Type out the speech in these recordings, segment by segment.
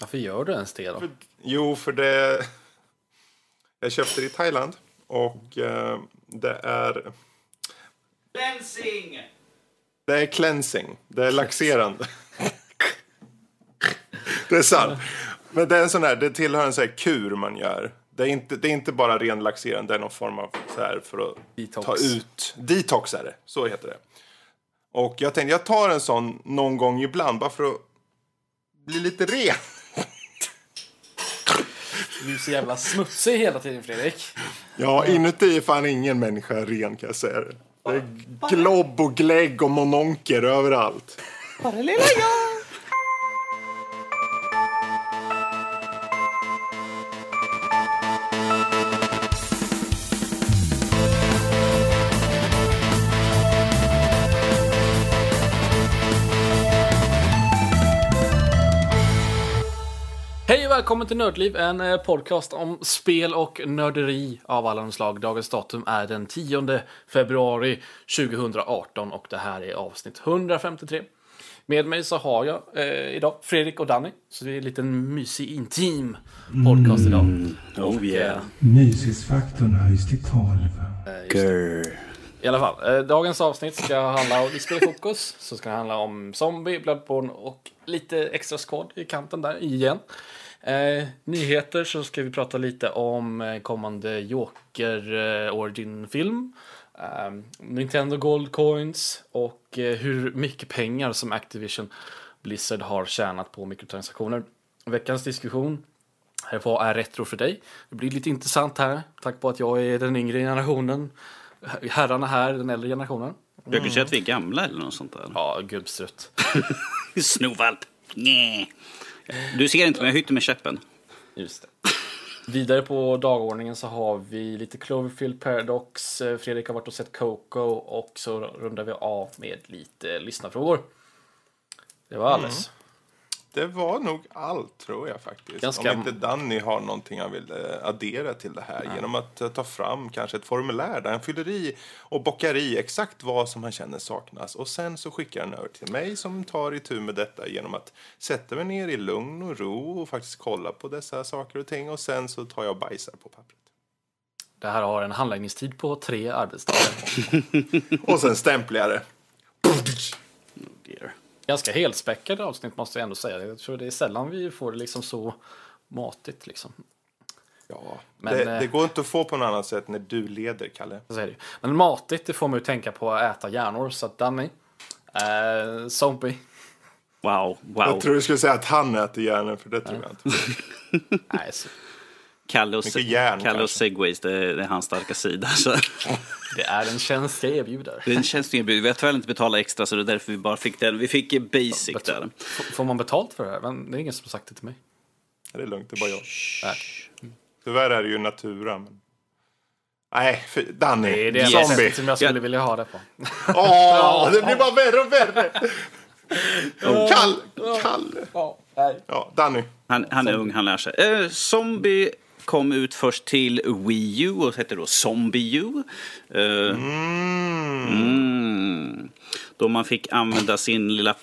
Varför gör du ens det då? Jo, för det... Jag köpte det i Thailand och eh, det är... Cleansing! Det är cleansing. Det är laxerande. det är sant. Men det är en sån här, det tillhör en sån här kur man gör. Det är inte, det är inte bara ren laxerande, det är någon form av så här för att Detox. ta ut... Detox är det, så heter det. Och jag tänkte, jag tar en sån någon gång ibland bara för att bli lite ren. Du är så jävla smutsig hela tiden Fredrik. Ja, inuti är fan ingen människa ren kan jag säga det. Det är globb och glägg och mononker överallt. Bara lilla jag. Välkommen till Nördliv, en eh, podcast om spel och nörderi av alla de slag. Dagens datum är den 10 februari 2018 och det här är avsnitt 153. Med mig så har jag eh, idag Fredrik och Danny, så det är en liten mysig intim podcast idag. Oh yeah. Mysisfaktorn höjs till 12. Grr. I alla fall, eh, dagens avsnitt ska handla om, i spelfokus, så ska det handla om Zombie, Bloodborne och lite extra skåd i kanten där igen. Eh, nyheter så ska vi prata lite om eh, kommande Joker eh, Origin-film. Eh, Nintendo Gold Coins och eh, hur mycket pengar som Activision Blizzard har tjänat på mikrotransaktioner. Veckans diskussion vad är retro för dig? Det blir lite intressant här, tack på att jag är den yngre generationen. Herrarna här, den äldre generationen. Jag kan säga att vi är gamla eller något sånt där. Ja, gubbstrutt. Snovalp. Nä. Du ser inte, men jag hytter med käppen. Just det. Vidare på dagordningen så har vi lite Cloverfield Paradox. Eh, Fredrik har varit och sett Coco och så rundar vi av med lite lyssnarfrågor. Det var alles. Det var nog allt tror jag faktiskt. Ganska- Om inte Danny har någonting han vill eh, addera till det här. Genom att eh, ta fram kanske ett formulär där han fyller i och bockar i exakt vad som han känner saknas. Och sen så skickar han över till mig som tar itu med detta genom att sätta mig ner i lugn och ro och faktiskt kolla på dessa saker och ting. Och sen så tar jag och bajsar på pappret. Det här har en handläggningstid på tre arbetsdagar. Och sen stämplar jag det. Ganska helspäckade avsnitt måste jag ändå säga. Jag tror det är sällan vi får det liksom så matigt liksom. Ja, Men, det, eh, det går inte att få på något annat sätt när du leder, Kalle. Så är det ju. Men matigt, det får man ju tänka på att äta hjärnor. Så att Danny, eh, zombie. Wow, wow. Jag tror du skulle säga att han äter hjärnan, för det tror jag inte. Nej, så, Kalle och, Mycket järn, Kalle och segways, det är, det är hans starka sida. Så. det är en tjänst jag erbjuder. Det är en tjänst vi har tyvärr inte betala extra så det är därför vi bara fick den. Vi fick basic där. F- Får man betalt för det här? Men det är ingen som har sagt det till mig. Det är lugnt, det är bara jag. Nej. Tyvärr är det ju natura. Men... Nej, för... Danny. Det är det zombie. som jag skulle Ja. vilja ha det på. Åh, det blir bara värre och värre. Kall, Kalle. Ja, nej. Ja, Danny. Han, han är ung, han lär sig. Eh, Zombie kom ut först till Wii U och hette då Zombie U. Eh, mm. Då man fick använda sin lilla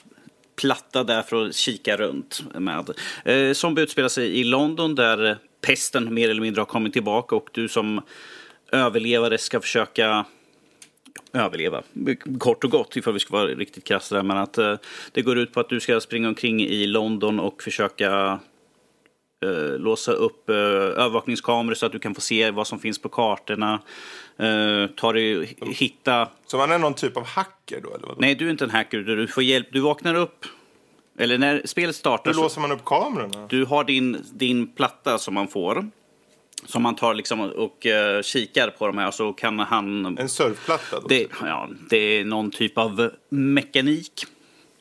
platta där för att kika runt med. Eh, Zombie utspelar sig i London där pesten mer eller mindre har kommit tillbaka och du som överlevare ska försöka överleva. Kort och gott, ifall vi ska vara riktigt krassa där. Men att eh, det går ut på att du ska springa omkring i London och försöka eh, låsa upp eh, övervakningskameror så att du kan få se vad som finns på kartorna. Eh, ta dig, hitta... Så man är någon typ av hacker då, eller vadå? Nej, du är inte en hacker. Du får hjälp. Du vaknar upp. Eller när spelet startar Hur låser man upp kamerorna? Du har din, din platta som man får. Som man tar liksom och eh, kikar på de här så kan han... En surfplatta då? Det, ja, det är någon typ av mekanik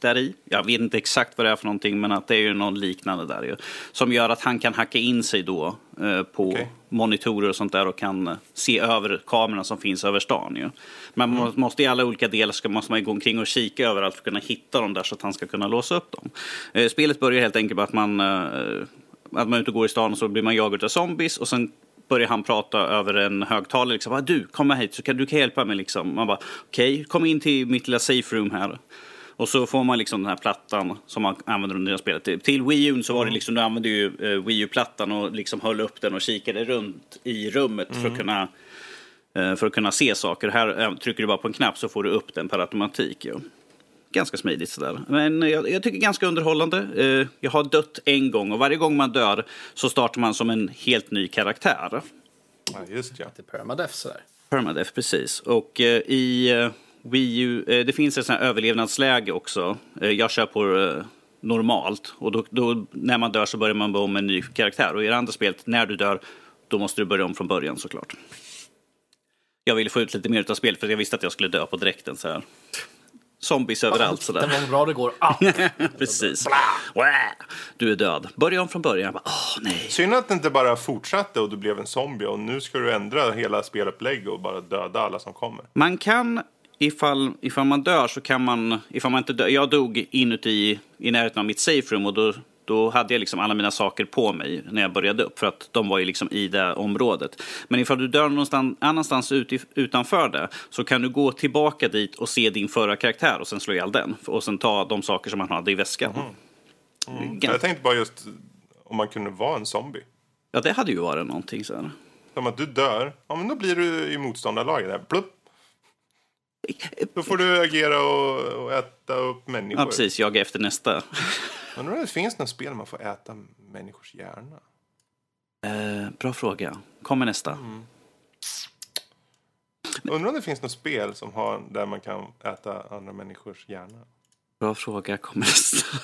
där i. Jag vet inte exakt vad det är för någonting men att det är ju någon liknande där ju. Som gör att han kan hacka in sig då eh, på Okej. monitorer och sånt där och kan eh, se över kamerorna som finns över stan ju. Men man måste i alla olika delar ska måste man gå omkring och kika överallt för att kunna hitta dem där så att han ska kunna låsa upp dem. Eh, spelet börjar helt enkelt med att man eh, att man ute och går i stan och så blir man jagad av zombies och sen börjar han prata över en högtalare. Liksom, du, kom hit så kan du kan hjälpa mig. Liksom. Man bara, okej, kom in till mitt lilla safe room här. Och så får man liksom den här plattan som man använder under spelet. Till Wii U så var det liksom, du använde ju eh, Wii U-plattan och liksom höll upp den och kikade runt i rummet för att kunna eh, för att kunna se saker. Här eh, trycker du bara på en knapp så får du upp den per automatik. Ja. Ganska smidigt sådär. Men jag, jag tycker ganska underhållande. Jag har dött en gång och varje gång man dör så startar man som en helt ny karaktär. Ja, just ja. Lite permadeath sådär. Permadeath, precis. Och i Wii U, eh, det finns ett sånt här överlevnadsläge också. Eh, jag kör på eh, normalt och då, då, när man dör så börjar man om med en ny karaktär. Och i det andra spelet, när du dör, då måste du börja om från början såklart. Jag ville få ut lite mer av spelet för jag visste att jag skulle dö på direkten så här. Zombies överallt Den sådär. var bra det går. Ah. Precis. Du är död. Börja om från början. Bara, Åh, nej. Synd att det inte bara fortsatte och du blev en zombie och nu ska du ändra hela spelupplägg och bara döda alla som kommer. Man kan, ifall, ifall man dör så kan man, ifall man inte dör, jag dog inuti i närheten av mitt safe room och då, då hade jag liksom alla mina saker på mig när jag började upp för att de var ju liksom i det området. Men ifall du dör någonstans annanstans ut, utanför det så kan du gå tillbaka dit och se din förra karaktär och sen slå ihjäl den och sen ta de saker som man hade i väskan. Gan- Jag tänkte bara just om man kunde vara en zombie. Ja, det hade ju varit någonting så här. Som att du dör, ja men då blir du i motståndarlaget. Där. Plupp. Då får du agera och, och äta upp människor. Ja, precis. Jaga efter nästa. Undrar om det finns något spel där man får äta människors hjärna? Eh, bra fråga. Kommer nästa. Undrar om det finns något spel som har, där man kan äta andra människors hjärna? Bra fråga. Kommer nästa.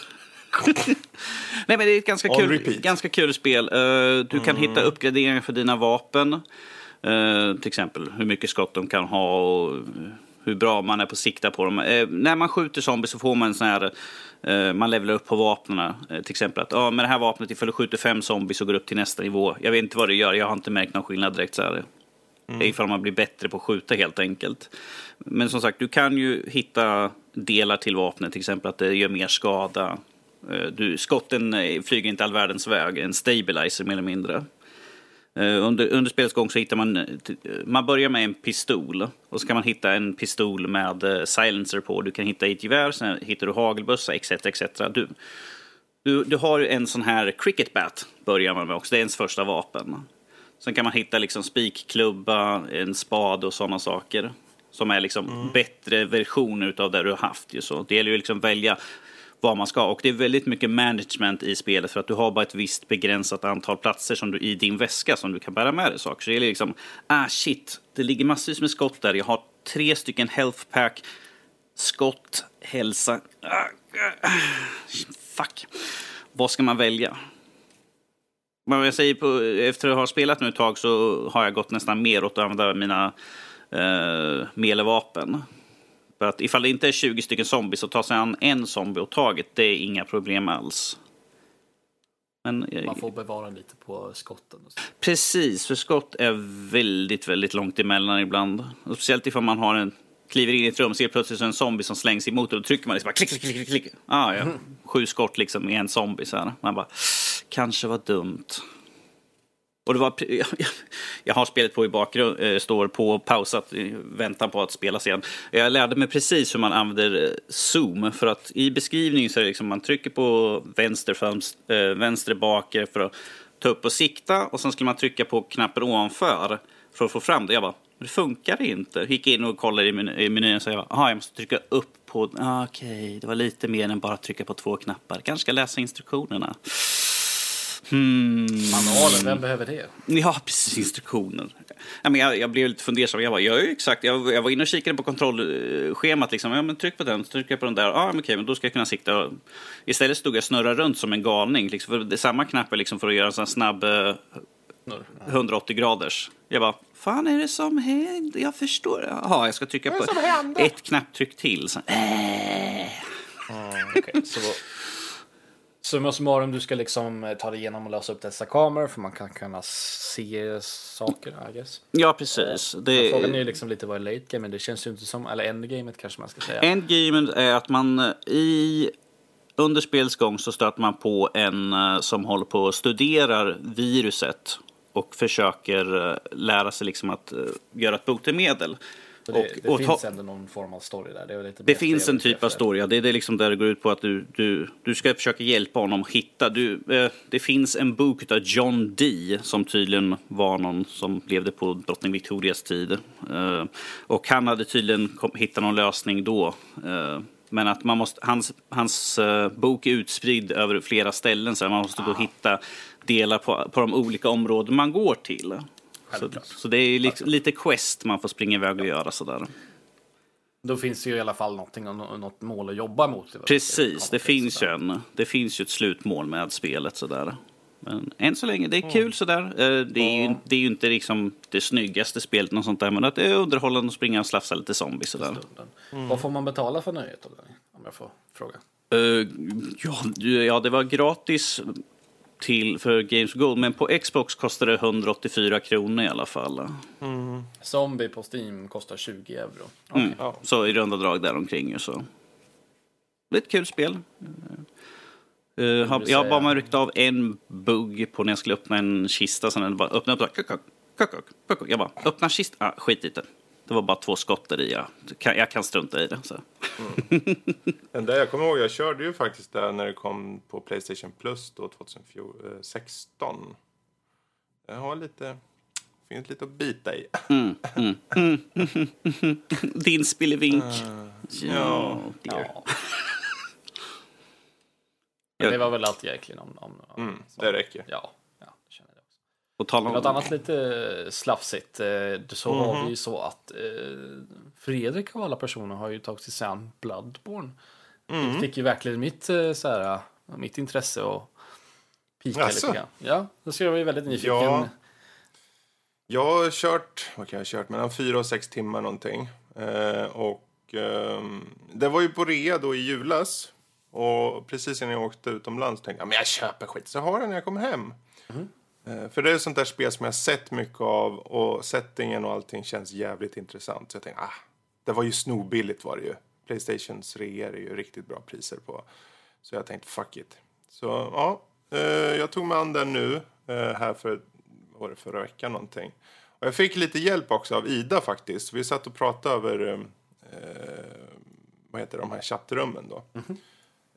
Nej, men det är ett ganska On kul, repeat. ganska kul spel. Eh, du kan hitta uppgraderingar för dina vapen. Eh, till exempel hur mycket skott de kan ha och hur bra man är på att sikta på dem. Eh, när man skjuter zombies så får man en sån här... Eh, man levlar upp på vapnen. Eh, till exempel att ah, med det här vapnet, ifall du skjuter fem zombies så går du upp till nästa nivå. Jag vet inte vad det gör, jag har inte märkt någon skillnad direkt. Så här. Mm. Ifall man blir bättre på att skjuta helt enkelt. Men som sagt, du kan ju hitta delar till vapnet, till exempel att det gör mer skada. Eh, Du, skotten eh, flyger inte all världens väg, en stabilizer mer eller mindre. Eh, Under, under spelets gång så hittar man, eh, man börjar med en pistol och så kan man hitta en pistol med eh, silencer på. Du kan hitta ett gevär, sen hittar du hagelbössa etc. etc. Du, du, du har en sån här cricket bat börjar man med också, det är ens första vapen. Sen kan man hitta liksom spikklubba, en spad och sådana saker. Som är liksom bättre versioner av det du har haft. Ju så. Det gäller ju liksom välja vad man ska. Och det är väldigt mycket management i spelet för att du har bara ett visst begränsat antal platser som du, i din väska som du kan bära med dig saker. Så det är liksom, ah shit, det ligger massvis med skott där. Jag har tre stycken health pack, skott, hälsa. Ah, ah, fuck. Vad ska man välja? Men jag säger på, efter att ha spelat nu ett tag så har jag gått nästan mer åt att använda mina eh, melevapen. För att ifall det inte är 20 stycken zombies så ta sig an en zombie åt taget, det är inga problem alls. Men, eh, Man får bevara lite på skotten. Precis, för skott är väldigt, väldigt långt emellan ibland. Och speciellt ifall man har en, kliver in i ett rum och ser plötsligt en zombie som slängs emot och då trycker man liksom bara klick, klick, klick, klick. Ah, ja. Sju skott liksom i en zombie så här. Man bara, kanske var dumt. Och det var, jag, har spelet på i bakgrunden, eh, står på pausat i väntan på att spelas igen. Jag lärde mig precis hur man använder eh, zoom. För att i beskrivningen så är det liksom man trycker på vänster, fönst, eh, vänster bakre för att ta upp och sikta. Och sen skulle man trycka på knappen ovanför för att få fram det. Jag bara, det funkar inte. Gick in och kollade i, i menyn och sa, jag, jag måste trycka upp på... Ah, Okej, det var lite mer än bara trycka på två knappar. Kanske ska läsa instruktionerna. Hmm. Manualen, vem behöver det? Ja, precis. Instruktioner. Ja, men jag, jag blev lite fundersam. Jag, bara, jag, är ju exakt, jag, jag var inne och kikade på kontrollschemat. Liksom. Ja, men tryck på den, tryck på den där. Ja, men okej, men då ska jag kunna sikta. Istället stod jag och snurrade runt som en galning. Liksom, för det är samma knapp är liksom för att göra en sån snabb eh, 180 graders. Jag bara, fan är det som händer? Jag förstår. Jaha, jag ska trycka på ett knapptryck till. Så, äh. Okej, så Summa summarum, du ska liksom eh, ta dig igenom och lösa upp dessa kameror för man kan kunna se saker, I guess. Ja, precis. Men Det, Frågan är ju liksom lite vad är late game, men det känns ju inte som, eller endgamet kanske man ska säga. Endgamet är att man eh, i under spelets gång så stöter man på en eh, som håller på och studerar viruset och försöker eh, lära sig liksom att eh, göra ett botemedel. Så det, Och- det och finns ta- ändå någon form av story där. Det, Det finns en typ av story. ja. Det är det liksom där det går ut på att du, du, du ska försöka hjälpa honom hitta. Du, eh, det finns en bok av John Dee som tydligen var någon som levde på drottning Victorias tid. Eh, och han hade tydligen kom, hittat någon lösning då. Eh, men att man måste, hans, hans eh, bok är utspridd över flera ställen så man måste gå och hitta delar på, på de olika områden man går till. Så, så det är liksom, lite quest man får springa iväg och göra sådär. Då finns det ju i alla fall någonting, något mål att jobba mot. Precis, det till finns, ju en, det finns ju ett slutmål med spelet. Sådär. Men än så länge, det är kul sådär. Eh, Det är, ju, det är ju inte liksom det snyggaste spelet, något sånt där, men att det är underhållande att springa och slafsa lite zombies. Sådär. stunden. Vad får man betala för nöjet? Om jag får fråga. Eh, ja, ja, det var gratis till, för Games Gold, men på Xbox kostar det 184 kronor i alla fall. Zombie på Steam kostar 20 euro. Mm. Ja. Så i runda drag däromkring. Så. Det är ett kul spel. Har- du jag har bara man ryckt av en bugg på när jag skulle öppna en kista. Sen den bara öppna upp. Jag bara, öppna kista. Ah, skit i det. Det var bara två skott där i. Ja. Kan- Jag kan strunta i det. Så. Den där, jag kommer ihåg, jag körde ju faktiskt där när det kom på Playstation Plus då 2016. Jag har lite, finns lite att bita i. Din spillevink. ja. dear. Ja. Men det var väl allt egentligen om... om, om Mm, det räcker. Ja, ja, jag. Och tala om Något annat lite slafsigt. eh, Så Mhm. har vi ju så att eh, Fredrik av alla personer har ju tagit sig an Bloodborne. Mm. Det fick ju verkligen mitt, eh, så här, mitt intresse och pika Jaså? lite grann. Ja, då ska jag bli väldigt nyfiken. Ja. Jag har kört, vad kan jag ha kört, mellan fyra och sex timmar någonting. Eh, och ehm, det var ju på rea då i julas. Och precis innan jag åkte utomlands tänkte jag, men jag köper skit så jag har den när jag kommer hem. Eh, för det är ett sånt där spel som jag sett mycket av och settingen och allting känns jävligt intressant. Så jag tänkte, ah, det var ju snorbilligt var det ju. Playstations rea är ju riktigt bra priser på. Så jag tänkte, fuck it. Så ja, eh, jag tog mig an den nu eh, här för var det förra veckan någonting. Och jag fick lite hjälp också av Ida faktiskt. Vi satt och pratade över eh, vad heter de här chattrummen då.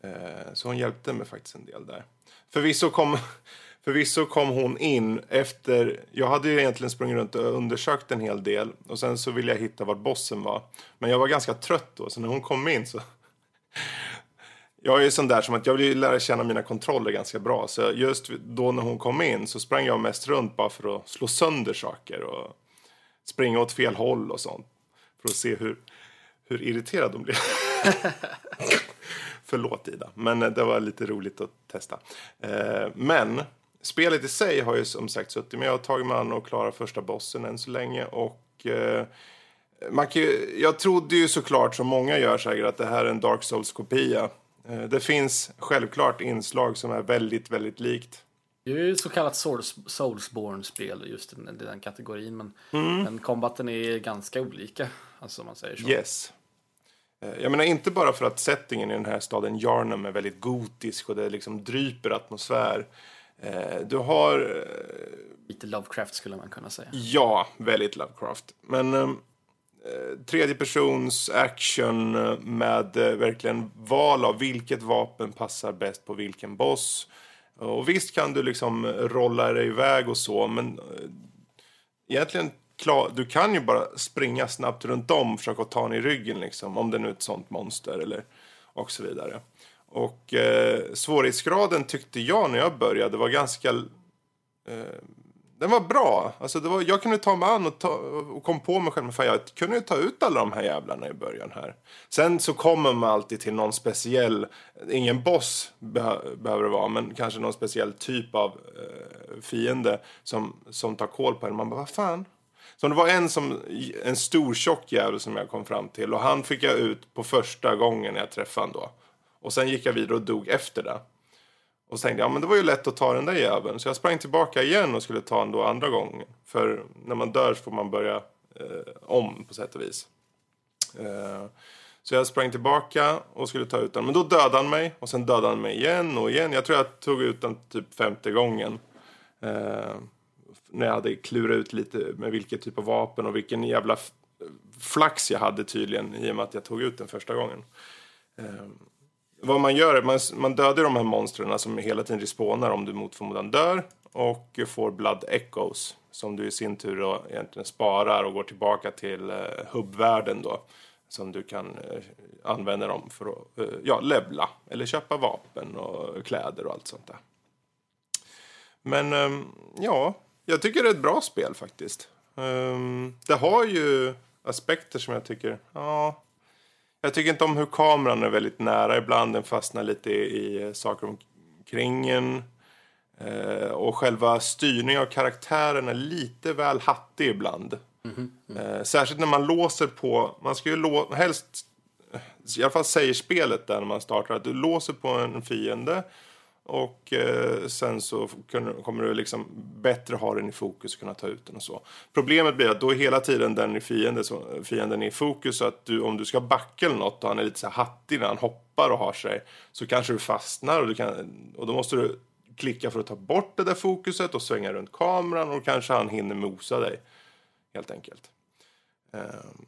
Eh, så hon hjälpte mig faktiskt en del där. Förvisso kom, förvisso kom hon in efter... Jag hade ju egentligen sprungit runt och undersökt en hel del. Och sen så ville jag hitta var bossen var. Men jag var ganska trött då, så när hon kom in så... Jag är ju sån där som att jag vill ju lära känna mina kontroller ganska bra. Så just då när hon kom in så sprang jag mest runt bara för att slå sönder saker och springa åt fel håll och sånt. För att se hur, hur irriterad de blev. Förlåt Ida, men det var lite roligt att testa. Eh, men spelet i sig har ju som sagt suttit med. Jag har tagit mig an och klarat första bossen än så länge. Och eh, man kan ju, jag trodde ju såklart, som många gör säkert, att det här är en Dark Souls-kopia. Eh, Det finns självklart inslag som är väldigt, väldigt likt. Det är ju så kallat Souls, Soulsborne-spel just i den, kategorin. Men, men combaten är ganska olika. Alltså om man säger så. Yes. Eh, Jag menar inte bara för att settingen i den här staden Yarnum är väldigt gotisk och det liksom dryper atmosfär. Eh, Du har eh, Lite Lovecraft skulle man kunna säga. Ja, väldigt Lovecraft. Men eh, tredje persons action eh, med eh, verkligen val av vilket vapen passar bäst på vilken boss. Och visst kan du liksom rolla dig iväg och så, men eh, egentligen klar, du kan ju bara springa snabbt runt om försöka ta den i ryggen liksom, om det nu är ett sånt monster eller och så vidare. Och eh, svårighetsgraden tyckte jag när jag började var ganska eh, den var bra. Alltså det var, jag kunde ta mig an och, ta, och kom på mig själv. Fan, jag kunde ju ta ut alla de här jävlarna i början här. Sen så kommer man alltid till någon speciell, ingen boss beh, behöver det vara, men kanske någon speciell typ av eh, fiende som, som tar koll på en. Man bara, vad fan? Så det var en, som, en stor tjock jävel som jag kom fram till och han fick jag ut på första gången jag träffade honom då. Och sen gick jag vidare och dog efter det. Och så tänkte jag, ja men det var ju lätt att ta den där jäveln. Så jag sprang tillbaka igen och skulle ta den då andra gången. För när man dör så får man börja eh, om på sätt och vis. Eh, så jag sprang tillbaka och skulle ta ut den. Men då dödade han mig. Och sen dödade han mig igen och igen. Jag tror jag tog ut den typ femte gången. Eh, när jag hade klurat ut lite med vilken typ av vapen och vilken jävla flax jag hade tydligen i och med att jag tog ut den första gången. Eh, vad man gör är man, man dödar de här monstren som hela tiden respawnar om du mot förmodan dör och får blood echoes som du i sin tur då egentligen sparar och går tillbaka till eh, hubbvärlden då som du kan eh, använda dem för att eh, ja, levla eller köpa vapen och kläder och allt sånt där. Men eh, ja, jag tycker det är ett bra spel faktiskt. Ehm, det har ju aspekter som jag tycker, ja. Jag tycker inte om hur kameran är väldigt nära ibland. Den fastnar lite i, i saker omkring en. Eh, och själva styrningen av karaktären är lite väl hattig ibland. Eh, särskilt när man låser på, man ska ju lå, helst, i alla fall säger spelet där när man startar att du låser på en fiende och eh, sen så kommer du liksom bättre ha den i fokus och kunna ta ut den och så. Problemet blir att då är hela tiden den i fiende, så, fienden i fokus så att du, om du ska backa eller något och han är lite så här hattig när han hoppar och har sig så kanske du fastnar och, du kan, och då måste du klicka för att ta bort det där fokuset och svänga runt kameran och kanske han hinner mosa dig helt enkelt. Ehm,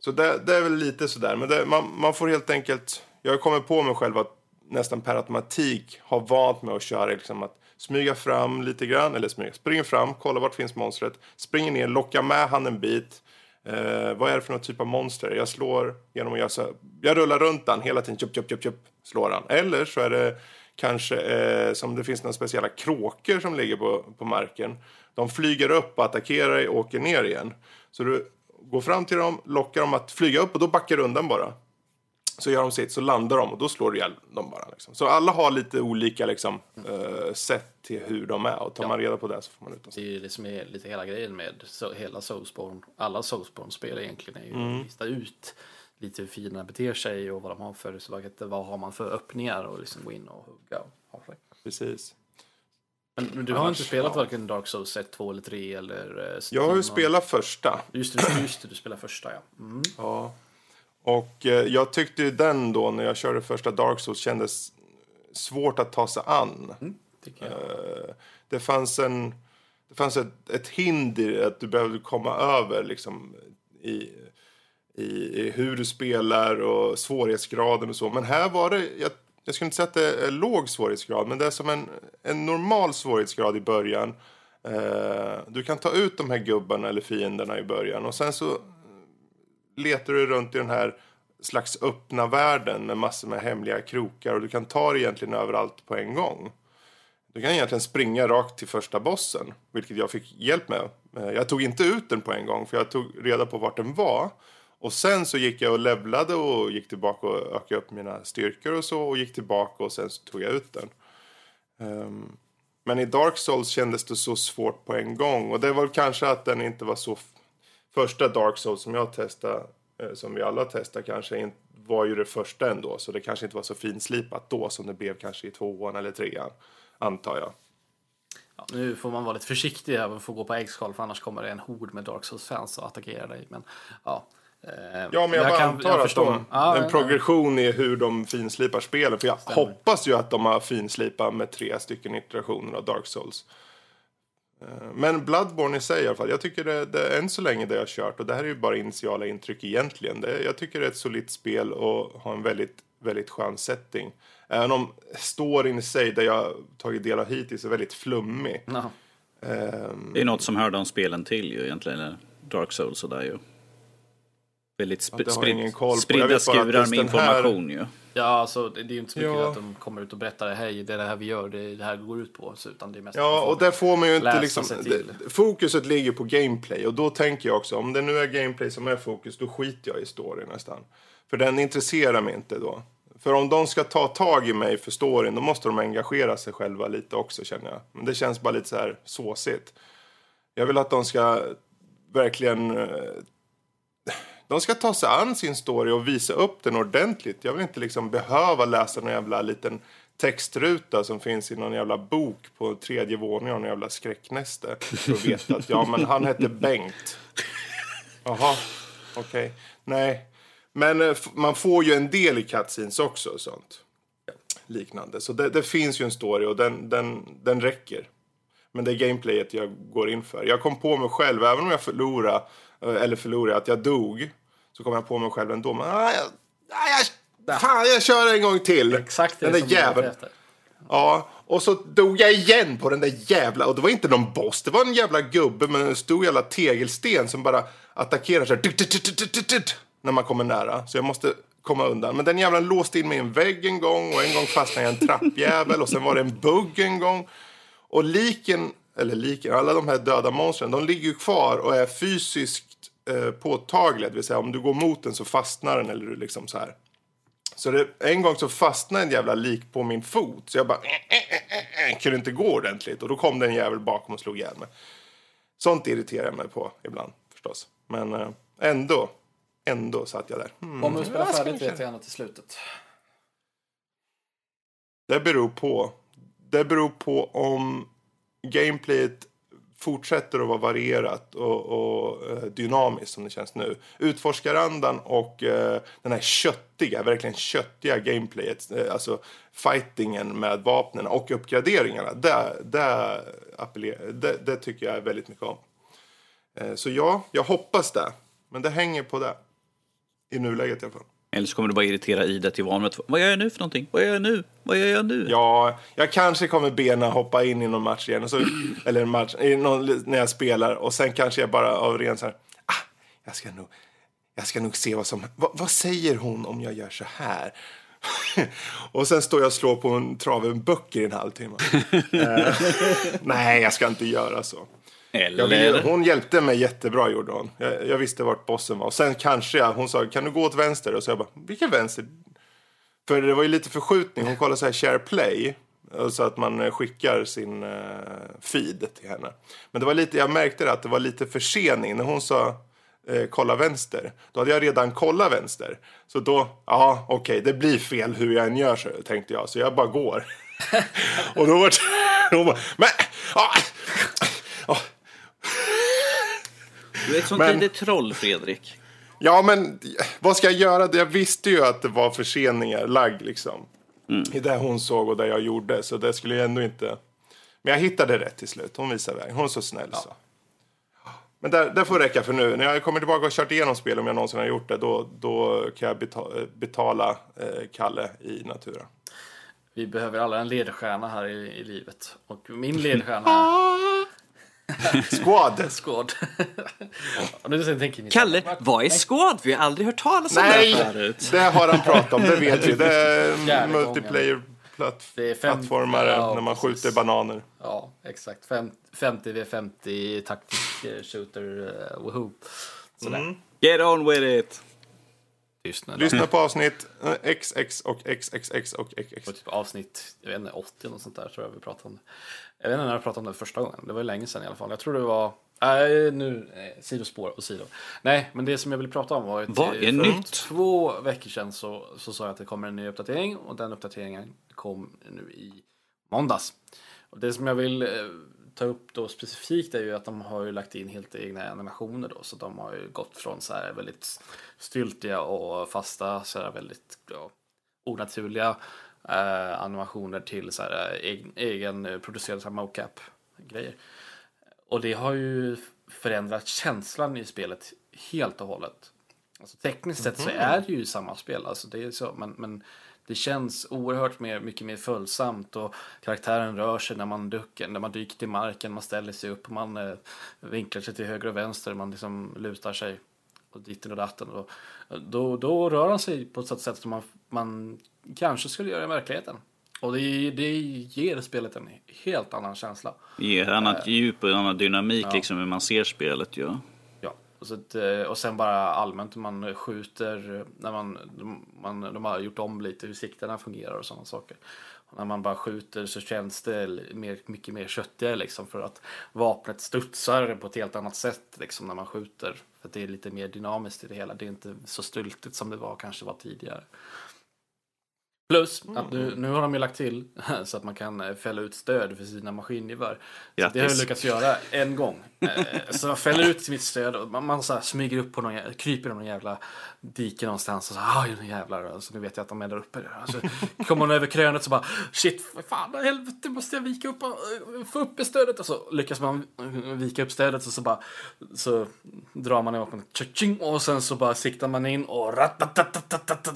så det, det är väl lite sådär. Men det, man, man får helt enkelt... Jag har kommit på mig själv att nästan per automatik har vant mig att köra liksom att smyga fram lite grann. Eller smyga, springer fram, kolla vart finns monstret. Springer ner, lockar med han en bit. Eh, vad är det för någon typ av monster? Jag slår genom att göra så här, Jag rullar runt han hela tiden. Tjup, tjup, tjup, tjup, slår han. Eller så är det kanske eh, som det finns några speciella kråkor som ligger på, på marken. De flyger upp och attackerar dig och åker ner igen. Så du går fram till dem, lockar dem att flyga upp och då backar du undan bara. Så gör de sitt, så landar de och då slår du ihjäl dem bara. Liksom. Så alla har lite olika liksom, eh, sätt till hur de är och tar man reda på det så får man ut dem. Det är ju det som är lite hela grejen med så, hela Soulsborne. Alla Soulsborne-spel egentligen är ju Mm. att lista ut lite hur fienderna beter sig och vad de har för svagheter. Vad har man för öppningar och liksom gå in och hugga och ha sig. Precis. Men, du har Annars, inte spelat ja. varken Dark Souls 1, 2 eller 3 eller... eh, Jag har ju Steam spelat första. Just det, just det, du spelar första ja. Mm. Ja. Och eh, jag tyckte ju den då, när jag körde första Dark Souls, kändes svårt att ta sig an. Jag. Eh, det fanns en... Det fanns ett, ett hinder att du behövde komma över liksom, i, i, i hur du spelar och svårighetsgraden och så. Men här var det... Jag, jag skulle inte säga att det är låg svårighetsgrad, men det är som en, en normal svårighetsgrad i början. Eh, du kan ta ut de här gubbarna eller fienderna i början och sen så letar du runt i den här slags öppna världen med massor med hemliga krokar och du kan ta det egentligen överallt på en gång. Du kan egentligen springa rakt till första bossen, vilket jag fick hjälp med. Eh, jag tog inte ut den på en gång, för jag tog reda på vart den var. Och sen så gick jag och levlade och gick tillbaka och ökade upp mina styrkor och så och gick tillbaka och sen så tog jag ut den. Um, men i Dark Souls kändes det så svårt på en gång och det var kanske att den inte var så... Första Dark Souls som jag testade, eh, som vi alla testade kanske, var ju det första ändå. Så det kanske inte var så finslipat då som det blev kanske i tvåan eller trean, antar jag. Ja, nu får man vara lite försiktig här och få gå på äggskal för annars kommer det en hord med Dark Souls-fans och attackera dig. Men, ja. Eh, Ja, men jag, bara antar att förstår. de, Ja, en ja, progression i hur de finslipar spelen. För jag hoppas ju att de har finslipat med tre stycken iterationer av Dark Souls. Eh, Men Bloodborne i sig i alla fall. Jag tycker det, det än så länge det jag har kört. Och det här är ju bara initiala intryck egentligen. Det, jag tycker det är ett solitt spel och har en väldigt, väldigt skön setting. Även om storyn i sig, det jag tagit del av hittills, är väldigt flummig. Ehm, Det är något som hör de spelen till ju egentligen. Dark Souls och där ju. Väldigt sp- Ja, sprid, spridda skurar med den här- information ju. Ja, alltså det, är ju inte så mycket Ja. att de kommer ut och berättar hej, det är det här vi gör, det är det här går ut på. Så, utan det är mest Ja, och där får man ju inte liksom... Det, fokuset ligger på gameplay och då tänker jag också, om det nu är gameplay som är fokus, då skiter jag i story nästan. För den intresserar mig inte då. För om de ska ta tag i mig för storyn, då måste de engagera sig själva lite också känner jag. Men det känns bara lite så här såsigt. Jag vill att de ska verkligen... De ska ta sig an sin story och visa upp den ordentligt. Jag vill inte liksom behöva läsa någon jävla liten textruta som finns i någon jävla bok på tredje våningen av någon jävla skräcknäste. För att veta att ja, men han hette Bengt. Jaha, okej. Nej. Men eh, man får ju en del i cutscenes också och sånt. Liknande. Så det, det finns ju en story och den, den, den räcker. Men det är gameplayet jag går in för. Jag kom på mig själv, även om jag förlorade, eh, eller förlorade, att jag dog. Så kom jag på mig själv ändå. Men, ah, jag, ah, jag, fan, jag kör en gång till. Exakt det Den där jäveln. Ja, och så dog jag igen på den där jävla... Och det var inte någon boss, det var en jävla gubbe med en stor jävla tegelsten som bara attackerar så här, när man kommer nära. Så jag måste komma undan. Men den jävlan låste in mig i en vägg en gång och en gång fastnade jag i en trappjävel och sen var det en bugg en gång. Och liken, eller liken, alla de här döda monstren, de ligger ju kvar och är fysiskt eh, påtagliga. Det vill säga om du går mot den så fastnar den eller du liksom så här. Så det, en gång så fastnade en jävla lik på min fot. Så jag bara eh, eh, eh, kunde inte gå ordentligt. Och då kom det en jävel bakom och slog ihjäl mig. Sånt irriterar jag mig på ibland förstås. Men eh, ändå, ändå satt jag där. Hmm, Om du spelar färdigt vet jag gärna till slutet. Det beror på. Det beror på om gameplayet fortsätter att vara varierat och, och eh, dynamiskt som det känns nu. Utforskarandan och eh, den här köttiga, verkligen köttiga gameplayet, eh, alltså fightingen med vapnen och uppgraderingarna, det, det, det, det tycker jag väldigt mycket om. Eh, så ja, jag hoppas det. Men det hänger på det. I nuläget i alla fall. Eller så kommer du bara irritera Ida till vanligt. Vad gör jag nu för någonting? Vad gör jag nu? Vad gör jag nu? Ja, jag kanske kommer bena hoppa in i någon match igen. Så, eller en match, någon, när jag spelar. Och sen kanske jag bara av ren så här. Ah, jag ska nog, jag ska nog se vad som, vad, vad säger hon om jag gör så här? och sen står jag och slår på en trave böcker i en halvtimme. Eh, nej, jag ska inte göra så. Eller? vill, hon hjälpte mig jättebra gjorde hon. Jag, jag visste vart bossen var. Och sen kanske jag, hon sa kan du gå åt vänster? Och så jag bara, vilken vänster? För det var ju lite förskjutning. Hon kollade så här share play. Så att man eh, skickar sin eh, feed till henne. Men det var lite, jag märkte det att det var lite försening. När hon sa eh, kolla vänster. Då hade jag redan kollat vänster. Så då, ja okej det blir fel hur jag än gör så tänkte jag. Så jag bara går. och då var det, hon bara, men, ah, Du är ett sånt Men- litet troll, Fredrik. Ja, men vad ska jag göra? Jag visste ju att det var förseningar, lagg liksom. I det hon såg och det jag gjorde. Så det skulle ju ändå inte... Men jag hittade rätt till slut. Hon visade vägen. Hon är så snäll så. Men det, det får räcka för nu. När jag kommer tillbaka och kört igenom spel, om jag någonsin har gjort det, då, då kan jag betala, betala eh, Kalle i Natura. Vi behöver alla en ledstjärna här i, i livet. Och min ledstjärna Squad! Ni Kalle, vad är skåd? Vi har aldrig hört talas om det Nej! här förut. Det har han pratat om, det vet vi. Det är multiplayer Det plattformare ja, när man precis. skjuter bananer. Ja, exakt. Fem, 50 v 50 taktisk eh, shooter. Uh, woohoo. Sådär. Mm. Get on with it! Lyssna. Lyssna på avsnitt eh, XX och XXX och XX. På typ avsnitt jag vet inte, 80 och sånt där tror jag vi pratade om det. Jag vet inte när jag pratade om det första gången. Det var ju länge sedan i alla fall. Jag tror det var... Nej, nu... Eh, sidospår och sido. Nej, men det som jag ville prata om var... att, Vad är för nytt? två veckor sedan så, så sa jag att det kommer en ny uppdatering. Och den uppdateringen kom nu i måndags. Och det som jag vill eh, ta upp då specifikt är ju att de har ju lagt in helt egna animationer då. Så de har ju gått från så här väldigt styltiga och fasta, så här väldigt ja, onaturliga eh, animationer till så här eh, egen, egenproducerade så här mocap-grejer. Och det har ju förändrat känslan i spelet helt och hållet. Alltså, tekniskt sett så är det ju samma spel, alltså, det är så, men, men det känns oerhört mer, mycket mer följsamt och karaktären rör sig när man, duckar, när man dyker till marken, man ställer sig upp, man eh, vinklar sig till höger och vänster, man liksom lutar sig och ditten och datten. Och då, då rör han sig på ett sätt som man, man kanske skulle göra i verkligheten. Och det, det ger spelet en helt annan känsla. Ge annat djup och annan dynamik liksom hur man ser spelet ju. Ja, och, så att, eh, och sen bara allmänt hur man skjuter, när man, de, man, de har gjort om lite hur sikterna fungerar och sådana saker. Och när man bara skjuter så känns det mer, mycket mer köttigare liksom för att vapnet studsar på ett helt annat sätt liksom när man skjuter. För det är lite mer dynamiskt i det hela. Det är inte så styltigt som det var kanske var tidigare. Plus att nu, nu har de ju lagt till så att man kan eh, fälla ut stöd för sina maskingevär. Så det har jag lyckats göra en gång. Eh, Så jag fäller ut mitt stöd och man, man så här smyger upp på någon, kryper i någon jävla dike någonstans och så aj nu jävlar. Så nu vet jag att de är där uppe. Så kommer hon över krönet så bara shit, fan helvete måste jag vika upp, och, eh, få upp stödet. Och så lyckas man vika upp stödet och så bara så drar man i vapen tjing, och sen så bara siktar man in och.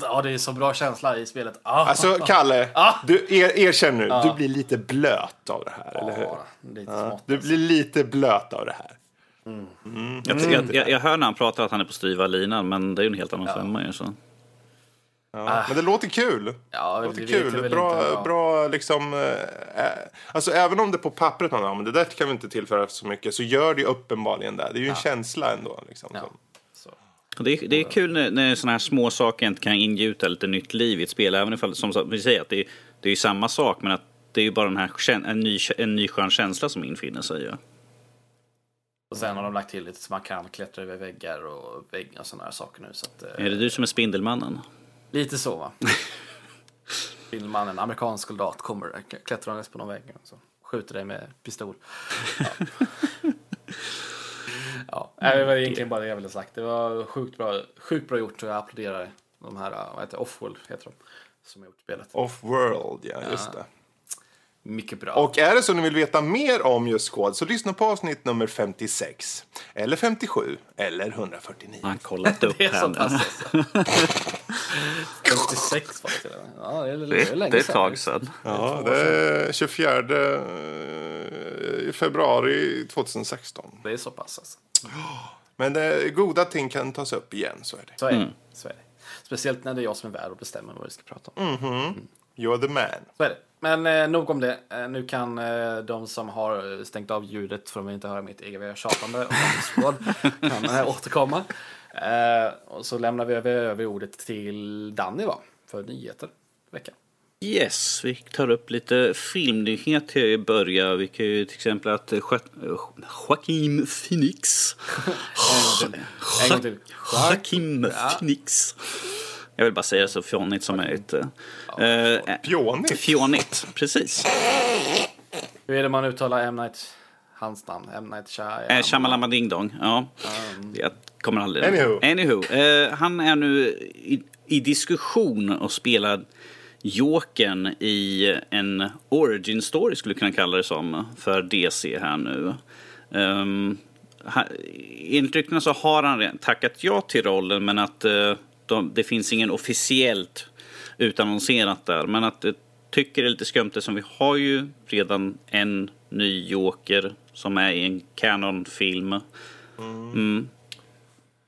Ja, det är så bra känsla i spelet. Ah. Alltså, Kalle, Ah. du er, erkänn nu. Du blir lite blöt av det här, eller hur? Ja, lite Ja, smått. du blir lite blöt av det här. Jag, jag, jag, jag hör när han pratar att han är på styva linan, men det är ju en helt annan femma ju. Så. Ja. Men det låter kul. Ja, det låter kul. Bra, inte, ja. bra liksom. Eh, alltså även om det på pappret man ja, men det där kan vi inte tillföra så mycket så gör det ju uppenbarligen det. Det är ju en känsla ändå. Liksom, Ja. som- Det är, det är kul när, när sådana här små saker inte kan ingjuta lite nytt liv i ett spel. Även ifall, som vi säger, att det är, det är ju samma sak, men att det är bara den här, en ny, en ny skön känsla som infinner sig. Ja. Och sen har de lagt till lite så man kan klättra över väggar och väggar och sådana här saker nu. Så att, eh, Är det du som är Spindelmannen? Lite så va. Filmman, en amerikansk soldat, kommer klättrandes på någon vägg och så skjuter dig med pistol. Ja. Ja, det var egentligen bara det jag ville sagt. Det var sjukt bra, sjukt bra gjort och jag applåderar de här, vad heter Offworld heter de, som har gjort spelet. Off-world, ja, just det. Mycket bra. Och är det så ni vill veta mer om just kod så lyssna på avsnitt nummer 56. Eller 57. Eller 149. Han har kollat upp det är så här. alltså. 56 var det. Ja, det är, det är det ett tag sedan. Ja, det är 24 eh, februari 2016. Det är så pass alltså. Men det, goda ting kan tas upp igen, så är det. Så är, det. Mm. så är det. Speciellt när det är jag som är värd och bestämmer vad vi ska prata om. Mm. You're the man. Så är det. Men eh, nog om det. Eh, nu kan eh, de som har stängt av ljudet för att de inte höra mitt eviga tjatande om kan eh, återkomma. Eh, och så lämnar vi över, över ordet till Danny va? För nyheter veckan. Yes, vi tar upp lite filmnyheter i början. Vi kan ju till exempel att eh, Jo- Joaquin Phoenix. En gång till. Till. Joaquin Phoenix. Jag vill bara säga så fjonigt som möjligt. Eh, Pionigt. Fjonigt, precis. Hur är det man uttalar M. Night, hans namn? M. Night Shyamalan. Eh, Shamalama Ding Dong, ja. Jag kommer aldrig... Anywho. Anywho eh, han är nu i, i diskussion och spelar Jokern i en origin story skulle kunna kalla det som för DC här nu. Um, ha, enligt så har han tackat ja till rollen men att eh, de, det finns ingen officiellt utannonserat där. Men att jag tycker det är lite skumt som vi har ju redan en ny Joker som är i en Canon-film. Mm.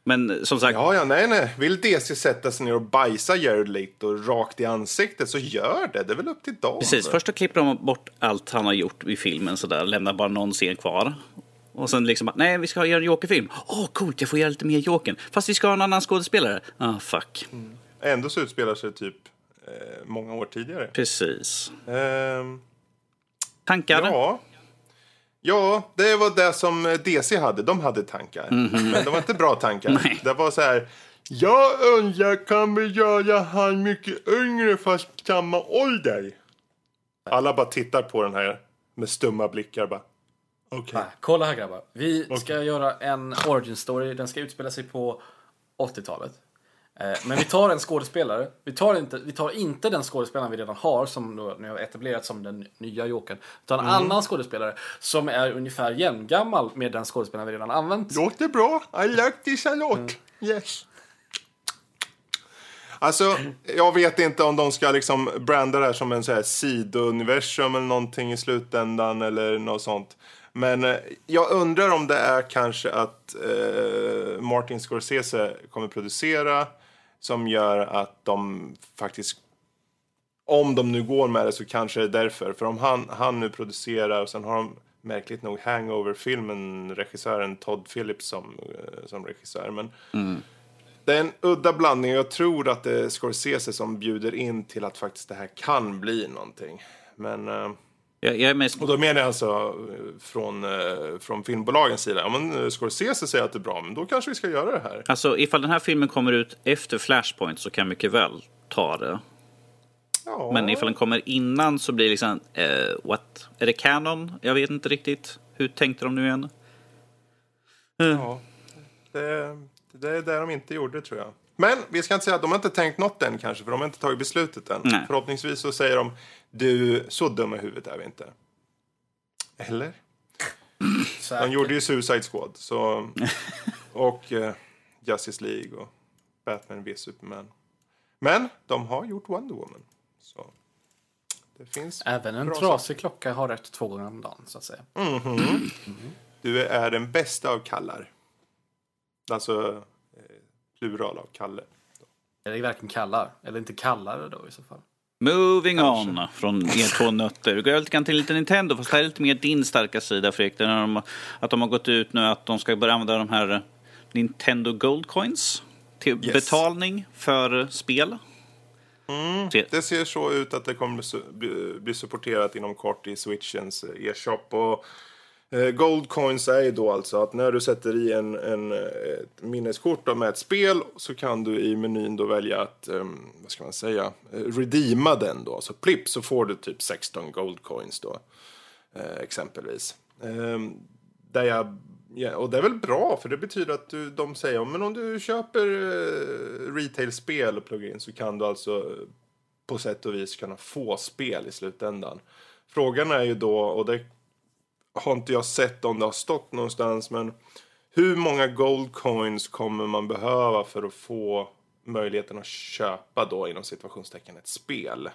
Men som sagt, Ja, ja, nej, nej. Vill DC sätta sig ner och bajsa Jared Leto rakt i ansiktet så gör det. Det är väl upp till dem. Precis, först klipper de bort allt han har gjort i filmen sådär, lämnar bara någon scen kvar. Och sen liksom, nej vi ska göra en Joker-film. Åh oh, coolt, jag får göra lite mer Jokern. Fast vi ska ha en annan skådespelare. Ah, fuck. Ändå så utspelar sig typ eh, många år tidigare. Precis. Ehm, Tankar? ja. Ja, det var det som eh, DC hade. De hade tankar. Men de var inte bra tankar. Nej. Det var så här. Jag undrar, kan vi göra han mycket yngre fast samma ålder? Alla bara tittar på den här med stumma blickar. Bara. Okej. Nej, kolla här grabbar. Vi ska göra en origin story. Den ska utspela sig på 80-talet. Eh, Men vi tar en skådespelare. Vi tar inte, vi tar inte den skådespelaren vi redan har som nu har etablerat som den nya Jokern. Utan en annan skådespelare som är ungefär jämngammal med den skådespelaren vi redan använt. Låter bra. I like this a lot. Yes. Alltså, jag vet inte om de ska liksom branda det här som en så här sidouniversum eller någonting i slutändan eller något sånt. Men eh, jag undrar om det är kanske att eh, Martin Scorsese kommer producera som gör att de faktiskt om de nu går med det så kanske det är därför. För om han, han nu producerar och sen har de märkligt nog Hangover-filmen, regissören Todd Phillips som, eh, som regissör. Men det är en udda blandning. Jag tror att det är Scorsese som bjuder in till att faktiskt det här kan bli någonting. Men, eh, Jag, jag mest... och då menar jag alltså eh, från, eh, från filmbolagens sida. Ja, men eh, Scorsese säger att det är bra, men då kanske vi ska göra det här. Alltså ifall den här filmen kommer ut efter Flashpoint så kan jag mycket väl ta det. Ja. Men ifall den kommer innan så blir det liksom, eh, what? Är det canon? Jag vet inte riktigt. Hur tänkte de nu igen? Ja, det, det är det de inte gjorde tror jag. Men vi ska inte säga att de har inte tänkt något än kanske, för de har inte tagit beslutet än. Nej. Förhoppningsvis så säger de, du, så dumma i huvudet är vi inte. Eller? De gjorde ju Suicide Squad, så, och eh, Justice League och Batman vs Superman. Men de har gjort Wonder Woman. Så det finns Även en trasig klocka har rätt två gånger om dagen, så att säga. Du är den bästa av kallar. Alltså plural av Kalle. Det verkligen kallar? Eller inte kallare då i så fall? Moving on från er två nötter. Vi går lite grann till lite Nintendo, fast det här är lite mer din starka sida Fredrik. Det är när de, att de har gått ut nu att de ska börja använda de här Nintendo Gold Coins till Yes. betalning för spel. Se- Det ser så ut att det kommer bli, supporterat inom kort i Switchens e-shop. Och, Eh, gold coins är ju då alltså att när du sätter i en, en, eh, ett minneskort då med ett spel så kan du i menyn då välja att, ehm, vad ska man säga, eh, redeema den då. Så plipp så får du typ 16 gold coins då, exempelvis. Ehm, där jag, ja, och det är väl bra för det betyder att du, de säger men om du köper retail-spel och pluggar in så kan du alltså på sätt och vis kunna få spel i slutändan. Frågan är ju då, och det har inte jag sett om det har stått någonstans, men hur många gold coins kommer man behöva för att få möjligheten att köpa då inom situationstecken ett spel?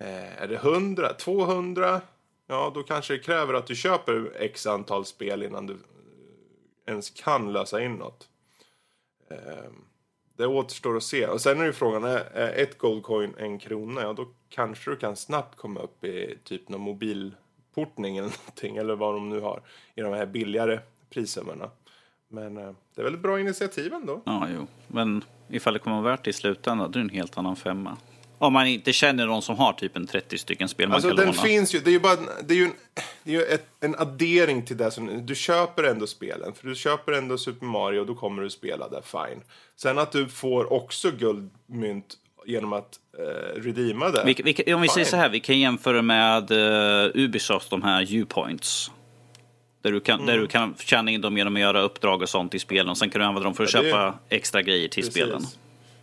Eh, är det 100? 200? Ja, då kanske det kräver att du köper x antal spel innan du eh, ens kan lösa in något. Eh, det återstår att se. Och sen är ju frågan, är, ett goldcoin en krona? Ja, då kanske du kan snabbt komma upp i typ någon mobil mobilportning eller någonting. Eller vad de nu har i de här billigare prissummorna. Men eh, det är väl ett bra initiativ ändå. Ja, jo. Men ifall det kommer vara värt det i slutändan, då är det en helt annan femma. Om man inte känner någon som har typ en 30 stycken spel man Alltså kan den låna. finns ju, det är ju bara det är ju en, det är ju ett, en addering till det som, du köper ändå spelen. För du köper ändå Super Mario och då kommer du spela där, fine. Sen att du får också guldmynt genom att eh, redeema det. Vi, vi, om vi säger Fine. så här, vi kan jämföra med uh, Ubisoft, de här U-points. Där du, kan, där Mm. du kan tjäna in dem genom att göra uppdrag och sånt i spelen. Sen kan du använda dem för att Ja, det är- köpa extra grejer till Precis. spelen.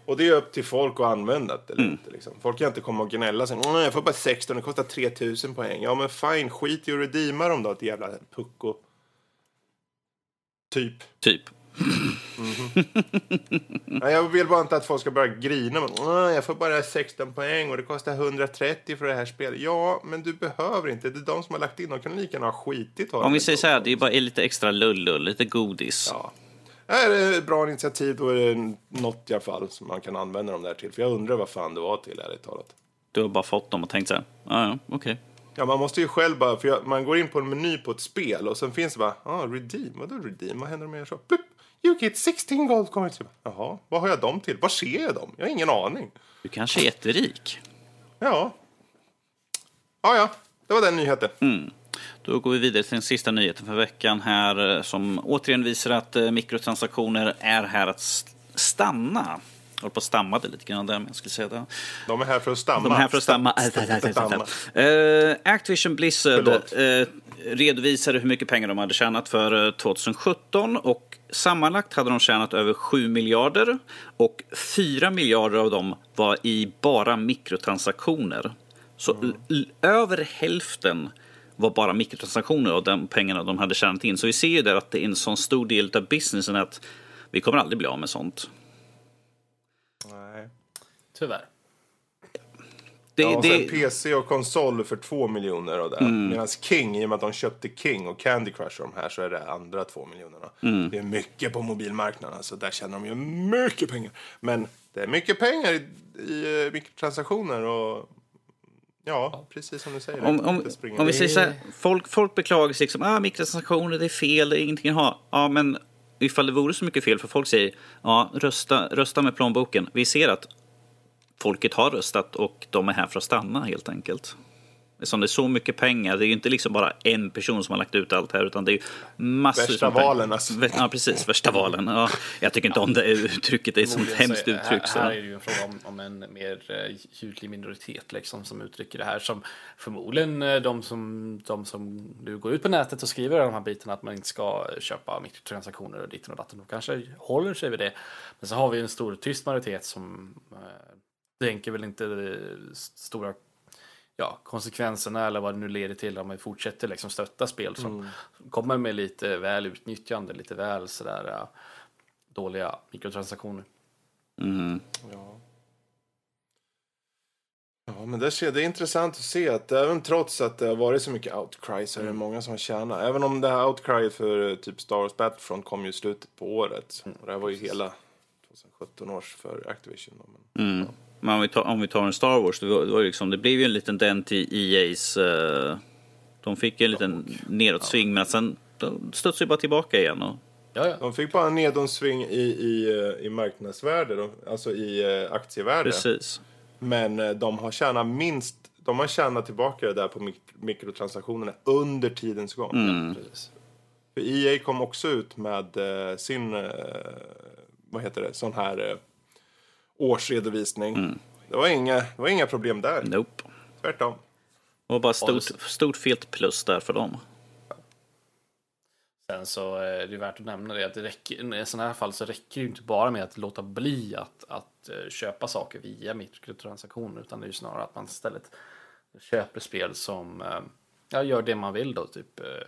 Och det är upp till folk att använda det Mm. inte. Liksom. Folk kan inte komma och gnälla sen. "Åh, Jag får bara 16, det kostar 3000 poäng. Ja men fine, skit i att redeema dem då, ett jävla pucko. Typ. Typ. Nej, jag vill bara inte att folk ska börja grina. Men, "Åh, jag får bara 16 poäng och det kostar 130 för det här spelet. Ja, men du behöver inte. Det är de som har lagt in. De kan lika gärna ha skitit. Om vi säger så här, det är bara lite extra lullull, lite godis. Ja. Är det ett bra initiativ då är det något i alla fall som man kan använda dem där till. För jag undrar vad fan det var till, ärligt talat. Du har bara fått dem och tänkt så här, ja, ja, okej. Ja, man måste ju själv bara, för jag, man går in på en meny på ett spel och sen finns det bara, ah, redeem, vadå redeem, vad händer om jag gör så? Plupp, you get 16 gold coins. Jaha, vad har jag dem till? Var ser jag dem? Jag har ingen aning. Du kanske är jätterik. Ja. Ja, ja, det var den nyheten. Mm. Då går vi vidare till den sista nyheten för veckan här eh, som återigen visar att eh, mikrotransaktioner är här att st- stanna. Jag håller på att stammade lite grann där, men jag skulle säga det. De är här för att stamma. De är här för att stamma. Stamma. Eh, Activision Blizzard eh, redovisade hur mycket pengar de hade tjänat för eh, 2017 och sammanlagt hade de tjänat över 7 miljarder och 4 miljarder av dem var i bara mikrotransaktioner. Så Mm. över hälften var bara mikrotransaktioner av de pengarna de hade tjänat in. Så vi ser ju där att det är en sån stor del av businessen att vi kommer aldrig bli av med sånt. Tyvärr. Det, Ja, och det, sen PC och konsol för 2 miljoner och det. Mm. Medan King, i och med att de köpte King och Candy Crush och de här så är det andra 2 miljonerna. Mm. Det är mycket på mobilmarknaden, så där tjänar de ju mycket pengar. Men det är mycket pengar i, i eh, mikrotransaktioner och ja, precis som du säger. Om, om, om vi säger så här, folk, folk beklagar sig liksom, ah, mikrotransaktioner, det är fel, det är ingenting att ha. Ja, men ifall det vore så mycket fel, för folk säger, ja, rösta, rösta med plånboken. Vi ser att folket har röstat och de är här för att stanna helt enkelt. Som det är så mycket pengar. Det är ju inte liksom bara en person som har lagt ut allt här utan det är ju massor Värsta valen, alltså. Ja precis, värsta valen. Ja, jag tycker inte om det uttrycket, det är ett sånt hemskt så är- uttryck. Så. Här, här är det ju en fråga om, om en mer uh, ljudlig minoritet liksom, som uttrycker det här. Som förmodligen eh, de som, de som nu går ut på nätet och skriver de här bitarna att man inte ska köpa mikrotransaktioner och ditten och datten. De kanske håller sig vid det. Men så har vi en stor tyst majoritet som uh, tänker väl inte eh, stora ja, konsekvenserna eller vad det nu leder till om vi fortsätter liksom stötta spel som kommer med lite väl utnyttjande, lite väl sådär uh, dåliga mikrotransaktioner. Mm. Ja. Ja, men det, är intressant att se att även trots att det har varit så mycket outcry så är det många som tjänar. Även om det här outcryet för eh, typ Star Wars Battlefront kom ju i slutet på året. Och det här var ju hela 2017 års för Activision. Men, Mm. Men om vi, tar, om vi tar en Star Wars, det, var, det, var liksom, det blev ju en liten dent i EA's... eh, de fick ju en liten nedåtsving, men sen de studsade ju bara tillbaka igen. Och, Ja, ja. De fick bara en nedåtsving i, i, eh, i marknadsvärde, då, alltså i eh, aktievärde. precis. Men de har tjänat minst, de har tjänat tillbaka det där på mik- mikrotransaktionerna under tidens gång. Mm. Precis. För EA kom också ut med sin, vad heter det, sån här årsredovisning. Mm. Det, var inga, det var inga problem där, Nope. tvärtom. Det var bara stort, stort felt plus där för dem. Sen så är det värt att nämna det att det räcker, i sådana här fall så räcker det ju inte bara med att låta bli att, att eh, köpa saker via mikrotransaktioner utan det är ju snarare att man istället köper spel som eh, ja, gör det man vill då. Typ, eh,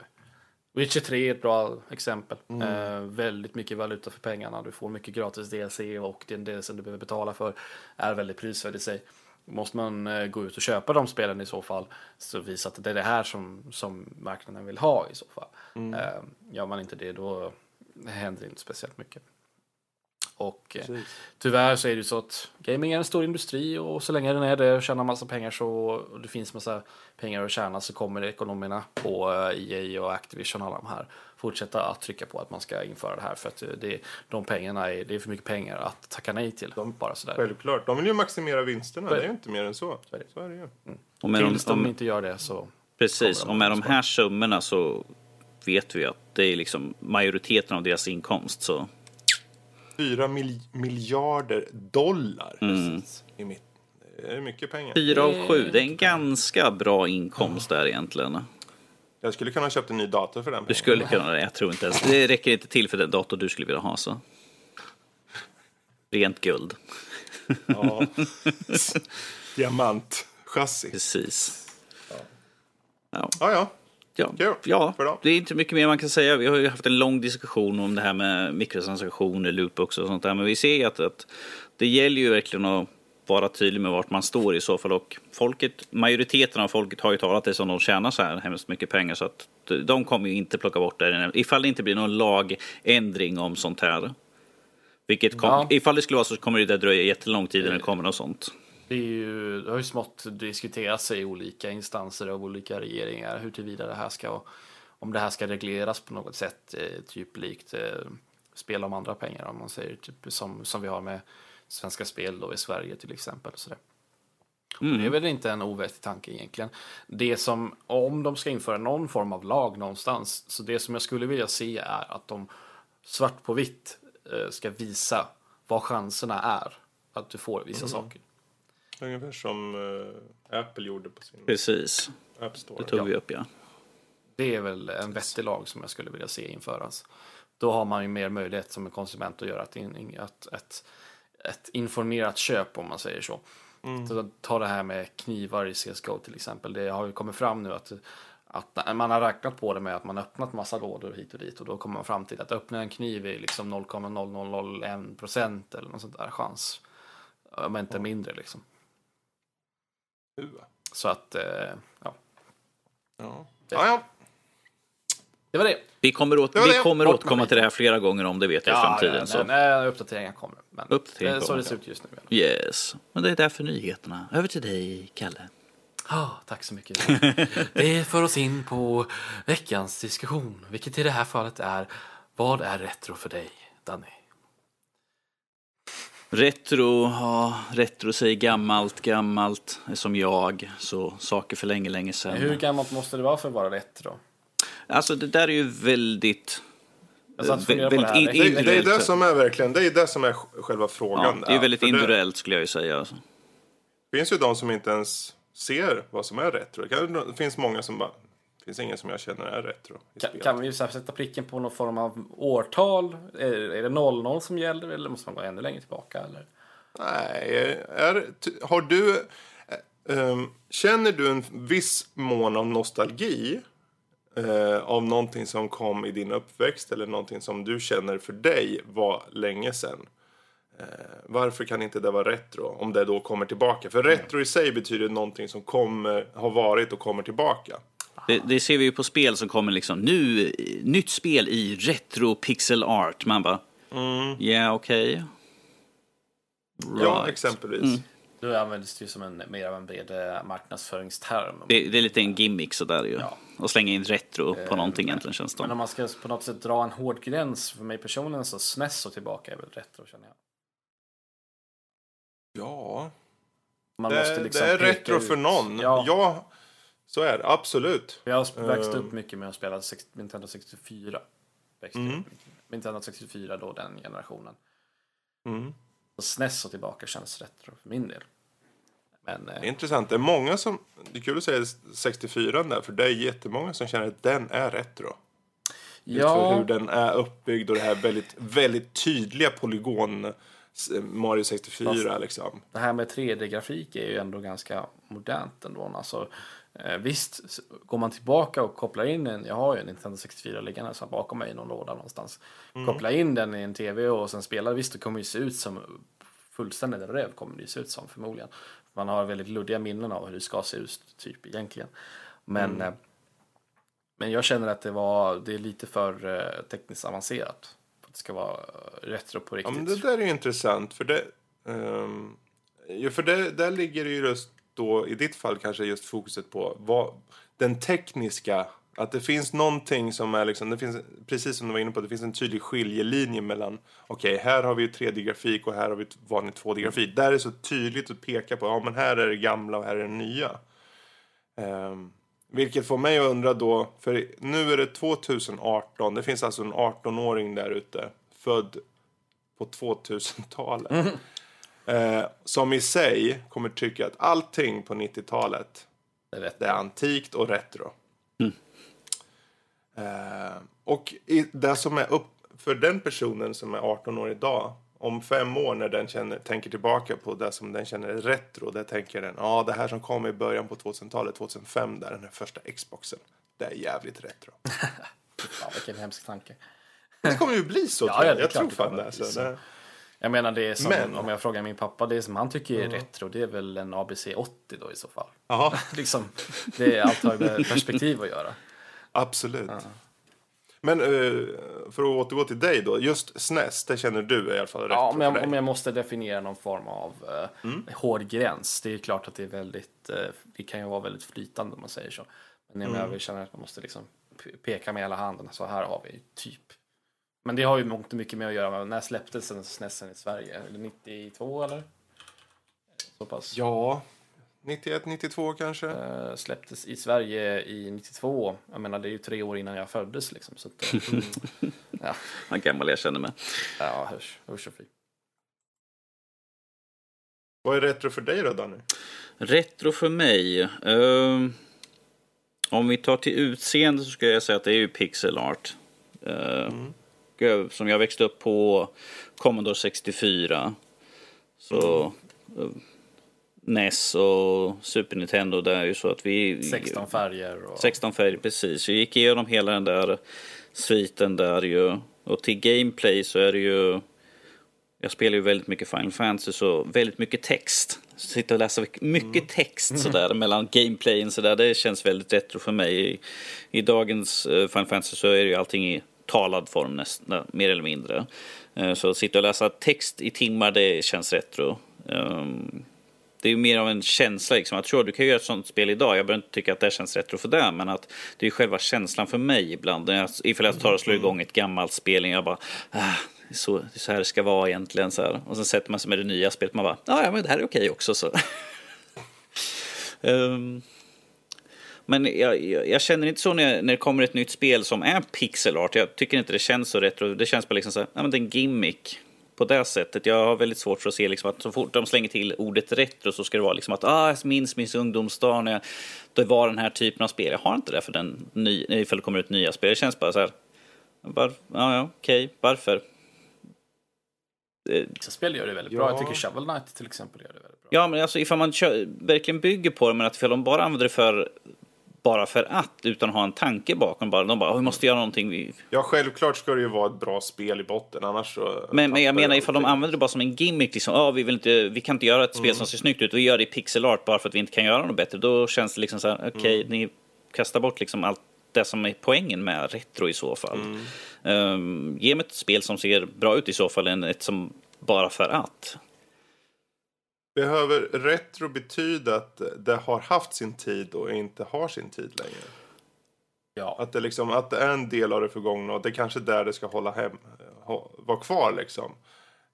Witcher 3 är ett bra exempel. Eh, väldigt mycket valuta för pengarna. Du får mycket gratis DLC och den DLC du behöver betala för är väldigt prisvärd i sig. Måste man eh, gå ut och köpa de spelen i så fall så visa att det är det här som, som marknaden vill ha i så fall. Eh, gör man inte det då händer inte speciellt mycket. Och eh, tyvärr så är det ju så att gaming är en stor industri och så länge den är det och tjänar massa pengar så och det finns massa pengar att tjäna så kommer ekonomerna på eh, EA och Activision och alla de här fortsätta att trycka på att man ska införa det här för att eh, det, de pengarna är, det är för mycket pengar att tacka nej till. De- bara sådär. Självklart. De vill ju maximera vinsterna, Så det är ju inte mer än så. är det. Så är det ju. Och med de, Tills de om, inte gör det så precis, de och med de här summorna så vet vi att det är liksom majoriteten av deras inkomst. Så Fyra mil- miljarder dollar. Mm. I mitt, det är mycket pengar. fyra av sju, det är en ganska bra inkomst där egentligen. Jag skulle kunna ha köpt en ny dator för den Du pengen. skulle kunna det, jag tror inte ens. Det räcker inte till för den dator du skulle vilja ha så. Rent guld. Ja. Diamantchassi. Precis. Ja, ja. Ja, Kul. ja För dem. det är inte mycket mer man kan säga. Vi har ju haft en lång diskussion om det här med mikrotransaktioner, lootbox och sånt där. Men vi ser ju att, att det gäller ju verkligen att vara tydlig med vart man står i så fall. Och folket, majoriteten av folket har ju talat det som de tjänar så här hemskt mycket pengar. Så att de kommer ju inte plocka bort det. Ifall det inte blir någon lagändring om sånt här. Vilket kom, Ja. ifall det skulle vara så kommer det dröja jättelång tid innan det kommer något sånt. Det, är ju, det har ju smått diskuterats i olika instanser av olika regeringar hur tillvida det här ska, om det här ska regleras på något sätt, eh, typ likt eh, spel om andra pengar om man säger, typ som, som vi har med Svenska Spel då i Sverige till exempel. Så det. Det är väl inte en ovettig tanke egentligen. Det som, om de ska införa någon form av lag någonstans, så det som jag skulle vilja se är att de svart på vitt eh, ska visa vad chanserna är att du får vissa saker. Ungefär som eh, Apple gjorde på sin Precis, App Store. det tog vi upp ja. Det är väl en vettig lag som jag skulle vilja se införas. Då har man ju mer möjlighet som en konsument att göra ett, ett, ett, ett informerat köp om man säger så. så. Ta det här med knivar i CSGO till exempel. Det har ju kommit fram nu att, att man har räknat på det med att man har öppnat massa lådor hit och dit och då kommer man fram till att öppna en kniv är liksom 0,0001 procent eller något sånt där chans. Om inte mindre liksom. Så att, eh, ja. Ja. Ja, ja. Det var det. Vi kommer, åt, Det vi det. kommer Bort återkomma till det här flera gånger om det vet jag i framtiden. Ja, så. ja, nej, uppdateringar kommer. Men Uppdateringar det är så det ser ut just nu. Yes, men det är därför nyheterna. Över till dig, Kalle. Ah, tack så mycket. Det för oss in på veckans diskussion, vilket i det här fallet är Vad är retro för dig, Danny? Retro, ja, retro säger gammalt, gammalt är som jag. Så saker för länge, länge sedan. Hur gammalt måste det vara för att vara retro? Alltså det där är ju väldigt... Funderade på det väldigt Det, är- det är det som är verkligen, det är det som är själva Ja, frågan. det är väldigt individuellt skulle jag ju säga. Alltså. Det finns ju de som inte ens ser vad som är retro. Det kan- Det finns många som bara, det finns ingen som jag känner är retro. i Kan, spel. kan vi sätta pricken på någon form av årtal? Är, är det 00 som gäller eller måste man gå ännu längre tillbaka? Eller? Nej, är, har du... ehm, känner du en viss mån av nostalgi eh, av någonting som kom i din uppväxt eller någonting som du känner för dig var länge sedan? Eh, varför kan inte det vara retro om det då kommer tillbaka? För retro i sig betyder någonting som kommer, har varit och kommer tillbaka. Det, det ser vi ju på spel som kommer liksom nu, eh, nytt spel i retro pixel art. Man bara, ja okej. Ja, Right. exempelvis. Då används det ju som en mer av en bred eh, marknadsföringsterm. Det, det är lite en gimmick sådär ju. Ja. Och slänga in retro på någonting egentligen känns det Men om man ska på något sätt dra en hård gräns för mig personligen så SNES och tillbaka är väl retro känner jag. Ja, Man det, måste liksom det är retro ut- för någon. Ja, Ja, så är det. Absolut. jag har växt Ehm. upp mycket med att spela Nintendo 64. Växte Mm. Nintendo 64 då, den generationen. Mm. Så SNES och tillbaka känns retro för min del. Men Det är eh, intressant. Det är många som... Det är kul att säga 64 där, för det är jättemånga som känner att den är retro. Just för ja, hur den är uppbyggd och det här väldigt, väldigt tydliga polygon Mario 64 liksom. det här med 3D-grafik är ju ändå ganska modernt ändå. Alltså, visst, s- går man tillbaka och kopplar in en, jag har ju en Nintendo 64 liggande så bakom mig i någon låda någonstans. Koppla in den i en tv och sen spela, visst det kommer ju se ut som fullständigt röv kommer det ju se ut som förmodligen. Man har väldigt luddiga minnen av hur det ska se ut typ egentligen. Men, eh, men jag känner att det var, det är lite för eh, tekniskt avancerat. För att det ska vara eh, retro på Ja, riktigt. men det där är ju intressant, för det... ehm, ja, för det, där ligger det ju just då, i ditt fall kanske just fokuset på vad, den tekniska Att det finns någonting som är liksom, det finns, precis som du var inne på, det finns en tydlig skiljelinje mellan, okej, här har vi ju 3D-grafik och här har vi vanlig 2D-grafik. Där är det så tydligt att peka på, ja men här är det gamla och här är det nya. Um, vilket får mig att undra då, för nu är det 2018, det finns alltså en 18-åring där ute, född på 2000-talet. Eh, som i sig kommer tycka att allting på 90-talet Det är rätt. det är antikt och retro. Eh, och i, det som är upp för den personen som är 18 år idag. Om fem år när den känner, tänker tillbaka på det som den känner är retro. Där tänker den, ja det här som kom i början på 2000-talet, 2005 där, den här första Xboxen. Det är jävligt retro. Ja, vilken hemsk tanke. Det kommer ju bli så Ja, tror ja, jag. är Jag tror fan det. bli Så så. det Jag menar det är som, Men- om jag frågar min pappa, det som han tycker är retro, det är väl en ABC 80 då i så fall. ja, liksom, det är allt har med perspektiv att göra. absolut. Men eh, för att återgå till dig då. Just SNES, det känner du i alla fall retro Ja, om för jag, om jag måste definiera någon form av eh, hård gräns. Det är klart att det är väldigt, eh, det kan ju vara väldigt flytande om man säger så. Men jag vill känna att man måste liksom pe- peka med hela handen, så här har vi typ. Men det har ju mångt och mycket med att göra med när släpptes den SNESen i Sverige? Eller 92 eller? Så pass. Ja, 91, 92 kanske. Eh, släpptes i Sverige i 92. Jag menar det är ju tre år innan jag föddes liksom. Så att, eh, ja, Vad gammal jag känner mig. ja, hörs, hörs och fy. Vad är retro för dig då, Danny? Retro för mig. ehm, om vi tar till utseende så skulle jag säga att det är ju pixel art. Uh, Som jag växte upp på Commodore 64. Så eh, NES och Super Nintendo det är ju så att vi... 16 färger och... 16 färger, precis. Vi gick igenom hela den där sviten där ju. Och till gameplay så är det ju... Jag spelar ju väldigt mycket Final Fantasy så väldigt mycket text. Sitta och läsa mycket text sådär mellan gameplayen sådär. Det känns väldigt retro för mig. I, i dagens eh, Final Fantasy så är det ju allting i talad form nästan, mer eller mindre. Eh, så att sitta och läsa text i timmar det känns retro. Ehm, det är ju mer av en känsla. Liksom. Jag tror du kan göra ett sånt spel idag. Jag behöver inte tycka att det känns retro för det. Men att det är själva känslan för mig ibland. Jag, ifall jag tar och slår igång ett gammalt spel. Jag bara, ah, så, så här det ska vara egentligen. Så här. Och sen sätter man sig med det nya spelet man bara, "Ja, ja men det här är okej också. Så. um, men jag, jag, jag känner inte så när, när det kommer ett nytt spel som är pixel art. Jag tycker inte det känns så retro. Det känns bara liksom så här, ja men det är en gimmick på det sättet. Jag har väldigt svårt för att se liksom att så fort de slänger till ordet retro så ska det vara liksom att ah, jag minns min ungdomsdag när jag, det var den här typen av spel. Jag har inte det för den ny, ifall det kommer ut nya spel. Det känns bara så här, var, ja, ja okej, varför? Vissa spel gör det väldigt Ja. bra. Jag tycker Shovel Knight till exempel gör det väldigt bra. Ja, men alltså ifall man kör, verkligen bygger på det, men att ifall de bara använder det för bara för att, utan att ha en tanke bakom. Bara, de bara, "Åh, vi måste göra någonting. Vi... Ja, självklart ska det ju vara ett bra spel i botten, annars så... Men, men jag menar ifall de använder det bara som en gimmick, liksom, "Ja, vi, vill inte, vi kan inte göra ett spel Mm. som ser snyggt ut, vi gör det i pixel art bara för att vi inte kan göra något bättre. Då känns det liksom så här, okej, Mm. ni kastar bort liksom allt det som är poängen med retro i så fall. Mm. Um, ge mig ett spel som ser bra ut i så fall, än ett som bara för att. Behöver retro betyda att det har haft sin tid och inte har sin tid längre? Ja. Att det, liksom, att det är en del av det förgångna och det är kanske där det ska hålla hem, ha, vara kvar liksom.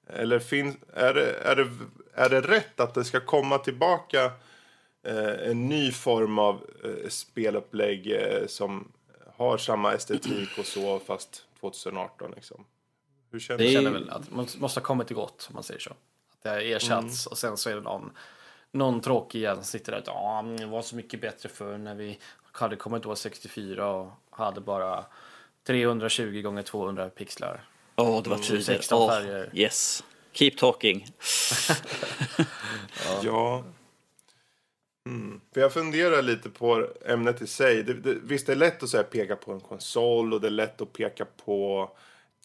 Eller finns, är, det, är, det, är det rätt att det ska komma tillbaka eh, en ny form av eh, spelupplägg eh, som har samma estetik och så fast 2018 liksom? Hur känner Det är- känner väl att man måste ha kommit till gott, om man säger så. Det har ersatts och sen så är det någon, någon tråkig igen som sitter där och ja, men det var så mycket bättre för när vi hade kommit år 64 och hade bara 320 gånger 200 pixlar. Åh, det var tider. 16 Åh, färger. yes. Keep talking. Ja. Mm. För jag funderar lite på ämnet i sig. Det, det, visst, det är lätt att så här, peka på en konsol och det är lätt att peka på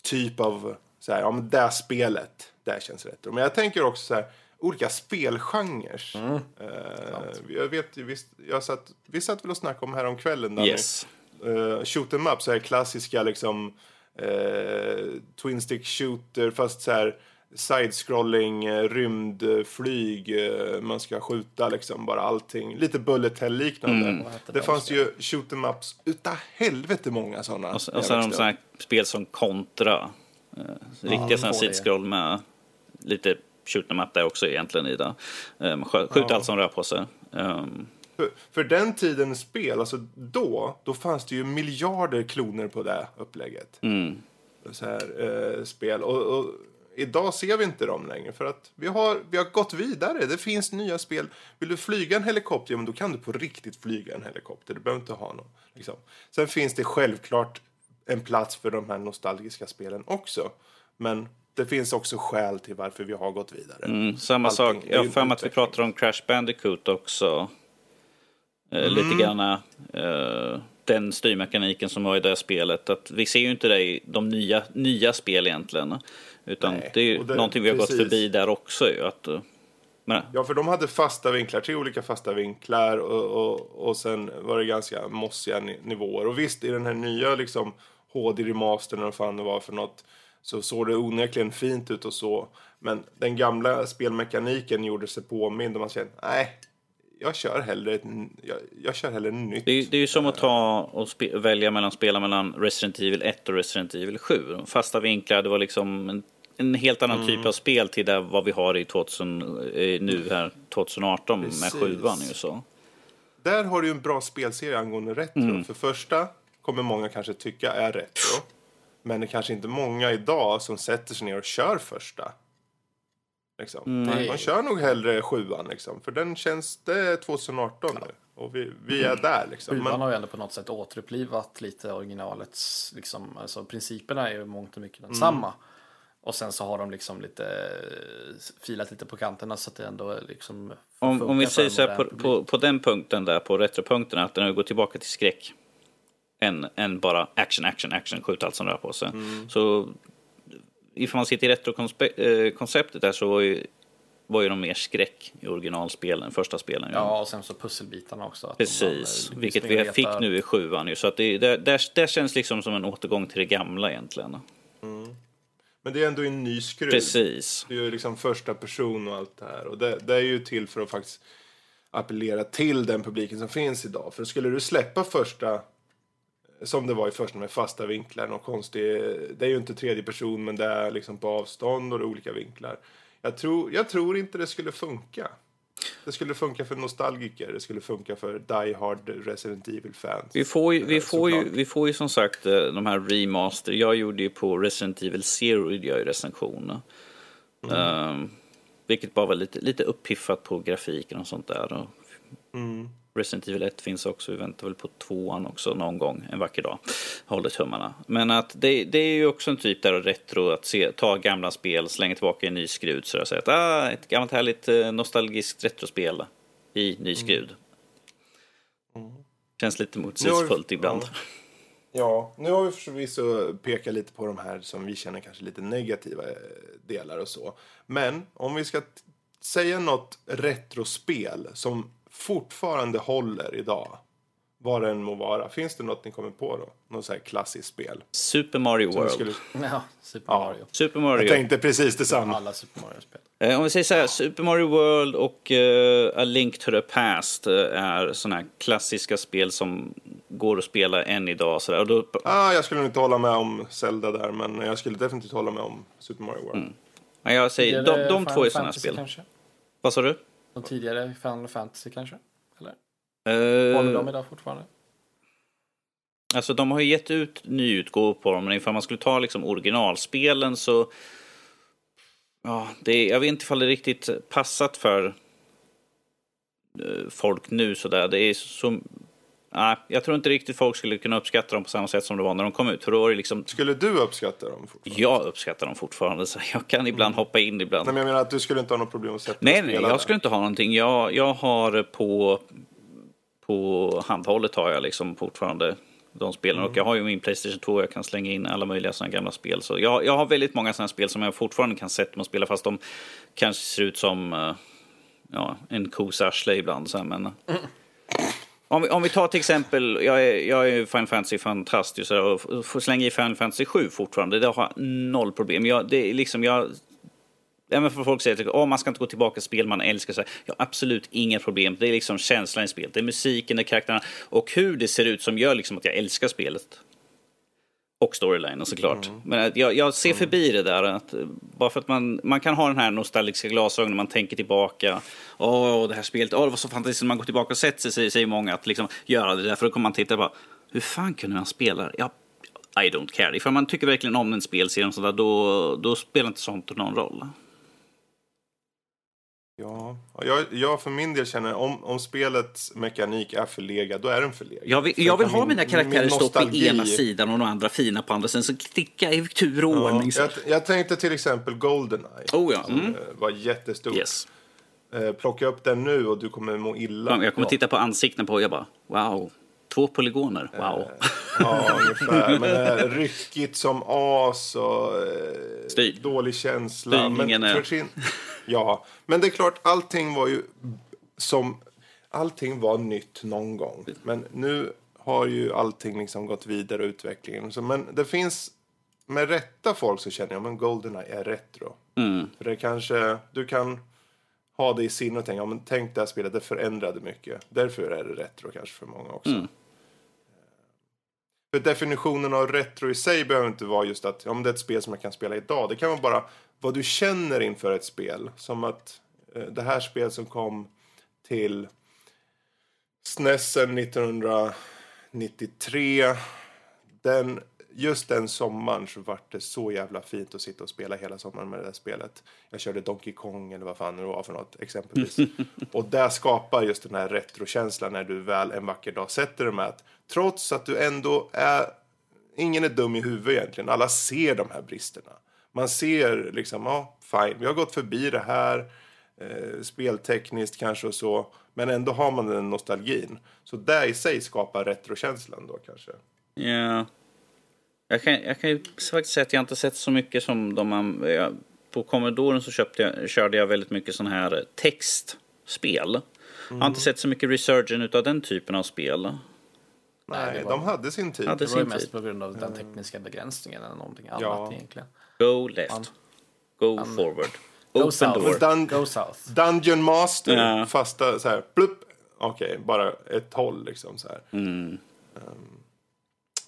typ av, så här, ja men det här spelet, det här känns retro. Men jag tänker också så här, olika spelgenrer. Eh, jag vet ju, visst, jag satt, vi satt väl och snackade om här om kvällen där Yes. uh, shoot em up, så här klassiska liksom eh, twin stick shooter fast så här side-scrolling, rymdflyg, man ska skjuta liksom bara allting. Lite bullet hell liknande. Hette Det de fanns ju shoot em utav helvete många sådana. Och, och sen de sådana här spel som Contra. Eh, riktiga 2D. sidskroll med lite shoot em up där också egentligen i det. Um, skjut allt som rör på sig. Um, För, för den tidens spel, alltså då, då fanns det ju miljarder kloner på det upplägget. mm. så här, eh, spel. Och, och idag ser vi inte dem längre för att vi har, vi har gått vidare. Det finns nya spel. Vill du flyga en helikopter, ja, men då kan du på riktigt flyga en helikopter. Du behöver inte ha någon. Liksom. Sen finns det självklart en plats för de här nostalgiska spelen också. Men det finns också skäl till varför vi har gått vidare. Mm, samma Allting sak. Jag har för mig att vi pratar om Crash Bandicoot också. Eh, Mm. Lite grann eh, den styrmekaniken som var i det spelet. Att vi ser ju inte det i de nya, nya spel egentligen. Utan Nej, det är ju det- någonting vi har gått precis. förbi där också. Att, eh, men, Ja, för de hade fasta vinklar, tre olika fasta vinklar och, och, och sen var det ganska mossiga ni- nivåer. Och visst, i den här nya liksom HD-remastern, eller vad fan det var för något, så såg det onekligen fint ut och så. Men den gamla spelmekaniken gjorde sig påmind och man kände, nej, jag kör hellre, ett, jag, jag kör hellre nytt. Det är, det är ju som att ta och spe, välja mellan spela mellan Resident Evil 1 och Resident Evil 7. Fasta vinklar, det var liksom en, en helt annan typ av spel till det vad vi har i 2000, eh, nu här 2018 Precis. med sjuan. Ju så. Där har du en bra spelserie angående retro. Mm. För första kommer många kanske tycka är retro. Men det är kanske inte många idag som sätter sig ner och kör första. Liksom. Nej. Man kör nog hellre sjuan liksom. För den känns, det är 2018 nu. Och vi, vi är där liksom. Sjuan Men, har ju ändå på något sätt återupplivat lite originalets, liksom, alltså principerna är ju mångt och mycket densamma. Och sen så har de liksom lite eh, filat lite på kanterna så att det ändå liksom Om, om vi säger så här, på, på, på den punkten där, på retropunkten, att den har gått tillbaka till skräck. Än, än bara action, action, action, skjut allt som rör på sig. Mm. Så ifall man ser till retrokonceptet där så var ju, var ju de mer skräck i originalspelen, första spelen. Ja, och sen så pusselbitarna också. Precis, man, eh, vilket vi fick nu i sjuan ju. Så att det, det, där, där känns liksom som en återgång till det gamla egentligen. men det är ändå en ny skruv. Precis. Det är ju liksom första person och allt det här. Och det, det är ju till för att faktiskt appellera till den publiken som finns idag. För skulle du släppa första som det var i första med fasta vinklar. Någon konstig, det är ju inte tredje person men det är liksom på avstånd och det är olika vinklar. Jag tror, jag tror inte det skulle funka. Det skulle funka för nostalgiker, det skulle funka för Die Hard Resident Evil-fans. Vi får, ju, vi, Eh, får ju, såklart. vi får ju som sagt eh, de här remaster. Jag gjorde ju på Resident Evil Zero jag ju recensioner. Mm. Ehm, vilket bara var lite, lite uppiffat på grafiken och sånt där. Och Mm. Resident Evil 1 finns också, vi väntar väl på tvåan också någon gång en vacker dag. Håller tummarna. Men att det, det är ju också en typ där retro att se, ta gamla spel, slänga tillbaka en ny skrud så att ah, ett gammalt härligt eh, nostalgiskt retrospel i ny skrud. Känns lite motsägelsefullt ibland. Mm. Ja, nu har vi förvisso pekat lite på de här som vi känner kanske lite negativa eh, delar och så. Men om vi ska säga något retrospel som fortfarande håller idag, vad det än må vara. Finns det något ni kommer på då? Något så här klassiskt spel? Super Mario Som World. skulle... Ja, Super Ja. Mario. Super Mario. Jag tänkte precis detsamma. Alla Super Mario-spel. Eh, Om vi säger så här, Super Mario World och eh, A Link to the Past eh, är sådana här klassiska spel som går att spela än idag. Så där. Och då, Ah, jag skulle inte hålla med om Zelda där, men jag skulle definitivt hålla med om Super Mario World. ja, jag säger, de, de två är sådana spel. Kanske? Vad sa du? De tidigare Final Fantasy kanske? Eller? Eh, Håller de idag fortfarande? Alltså de har ju gett ut nyutgåvor på dem, men ifall man skulle ta liksom originalspelen så... Ja, det är, jag vet inte ifall det är riktigt passat för eh, folk nu sådär. Det är så... Nej, jag tror inte riktigt folk skulle kunna uppskatta dem på samma sätt som det var när de kom ut. För då var det liksom... Skulle du uppskatta dem fortfarande? Jag uppskattar dem fortfarande, så jag kan ibland hoppa in ibland. Nej, men jag menar att du skulle inte ha något problem att sätta Nej, nej, jag där. skulle inte ha någonting. Jag, jag har på, på handhållet har jag liksom fortfarande de spelen. Och jag har ju min Playstation 2 jag kan slänga in alla möjliga sådana gamla spel. Så jag, jag har väldigt många sådana spel som jag fortfarande kan sätta mig och spela fast de kanske ser ut som eh, ja, en kos arsle ibland. Så här, men, om, vi, om vi tar till exempel, jag är, jag är Final Fantasy-fantast och får slänga i Final Fantasy 7 fortfarande. Det har jag noll problem. Jag, det är liksom, jag Även för folk säger typ, att oh, man ska inte gå tillbaka till spel man älskar. Så här, ja, absolut inga problem. Det är liksom känslan i spelet. Det är musiken, det är karaktärerna och hur det ser ut som gör liksom att jag älskar spelet. Och storylinen såklart. Men att jag, jag ser förbi det där. Att, eh, bara för att man, man kan ha den här nostalgiska glasögonen, man tänker tillbaka. Åh, det här spelet, åh, det var så fantastiskt. Man går tillbaka och sätter sig, säger, många, att liksom göra det där. För då kommer man titta bara, hur fan kunde man spela? Ja, I don't care. Ifall man tycker verkligen om en spelserie och sådär, då, då spelar inte sånt någon roll. Ja, jag, jag för min del känner om, om spelets mekanik är förlegad, då är den förlegad. Jag vill, jag vill ha min- mina karaktärer min stå på ena sidan och de andra fina på andra sidan. Så klicka i tur och Ja, ordning. jag, jag tänkte till exempel Goldeneye. Oh ja, Som mm. eh, var jättestort. Yes. Eh, plocka upp den nu och du kommer må illa. Jag kommer titta på ansikten på och jag bara wow. Två polygoner, wow. Ja, ungefär. Men eh, ryckigt som as och eh, Styr. dålig känsla. Styrningen men är- sin... Ja, men det är klart, allting var ju som... Allting var nytt någon gång. Men nu har ju allting liksom gått vidare utvecklingen. Så, men det finns med rätta folk så känner jag men Goldeneye är retro. Mm. För det kanske, du kan ha det i sinne och tänka, ja, men tänk det här spelet, det förändrade mycket. Därför är det retro kanske för många också. Mm. För definitionen av retro i sig behöver inte vara just att ja, men det är ett spel som jag kan spela idag. Det kan vara bara vad du känner inför ett spel. Som att eh, det här spelet som kom till SNESen 1993. Den, just den sommaren så var det så jävla fint att sitta och spela hela sommaren med det där spelet. Jag körde Donkey Kong eller vad fan det var för något exempelvis. och där skapar just den här retrokänslan när du väl en vacker dag sätter dig med att trots att du ändå är ingen är dum i huvudet egentligen. Alla ser de här bristerna. Man ser liksom, ja, fine, vi har gått förbi det här. Eh, speltekniskt kanske och så. Men ändå har man den nostalgin. Så det i sig skapar retrokänslan då kanske. Ja. Jag kan, jag kan ju faktiskt säga att jag inte sett så mycket som de... an- jag- På Commodoren så köpte jag, körde jag väldigt mycket sån här textspel. Jag har inte sett så mycket resurgen utav den typen av spel. Nej, var- de hade sin tid. Hade Det var ju sin mest tid. på grund av den tekniska begränsningen eller någonting annat Ja. egentligen. Go left. Go forward. Open south. door. Dun- Go south. Dungeon Master, Ja. fasta så här, plupp. Okej, bara ett håll liksom så här. Mm. Um,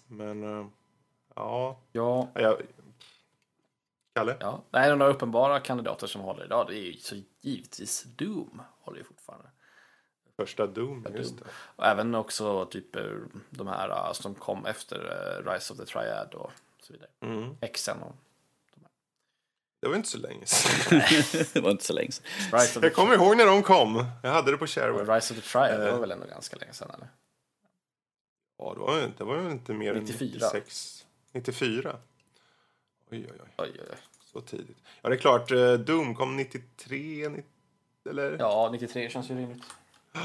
Men, eh, ja. Ja, Jag, Kalle? ja. Nej, de några uppenbara kandidater som håller idag, det är ju så givetvis Doom håller ju fortfarande. Första Doom, just det. Och även också typ eh, de här eh, som kom efter eh, Rise of the Triad och så vidare. Mm. Xen och Det var inte så länge sedan. det var inte så länge sedan. Rise of the, Jag kommer ihåg när de kom. Jag hade det på Shareware. Rise of the Triad, det var väl ändå ganska länge sedan eller? Ja, det var, ju- det var inte mer 94. än 96. 94? Oj, oj, oj. Oj, oj. Så tidigt. Ja, det är klart. eh, Doom kom 93, 90, eller? Ja, 93 känns ju rimligt.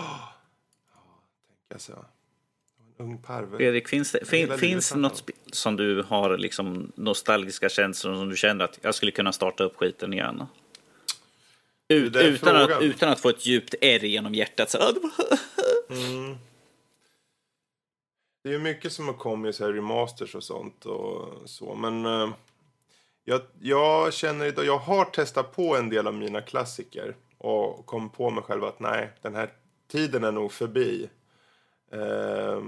Alltså, det var en ung parvel. Fredrik, finns det, fin, finns det livet något spel som du har liksom nostalgiska känslor som du känner att jag skulle kunna starta upp skiten igen? Ut, Det är utan, att, frågan. utan att få ett djupt ärr genom hjärtat. Så, "Ah, det var- Mm. Det är ju mycket som har kommit så här remasters och sånt och så. Men eh, jag, jag känner idag, jag har testat på en del av mina klassiker och kom på mig själv att nej, den här tiden är nog förbi. Eh,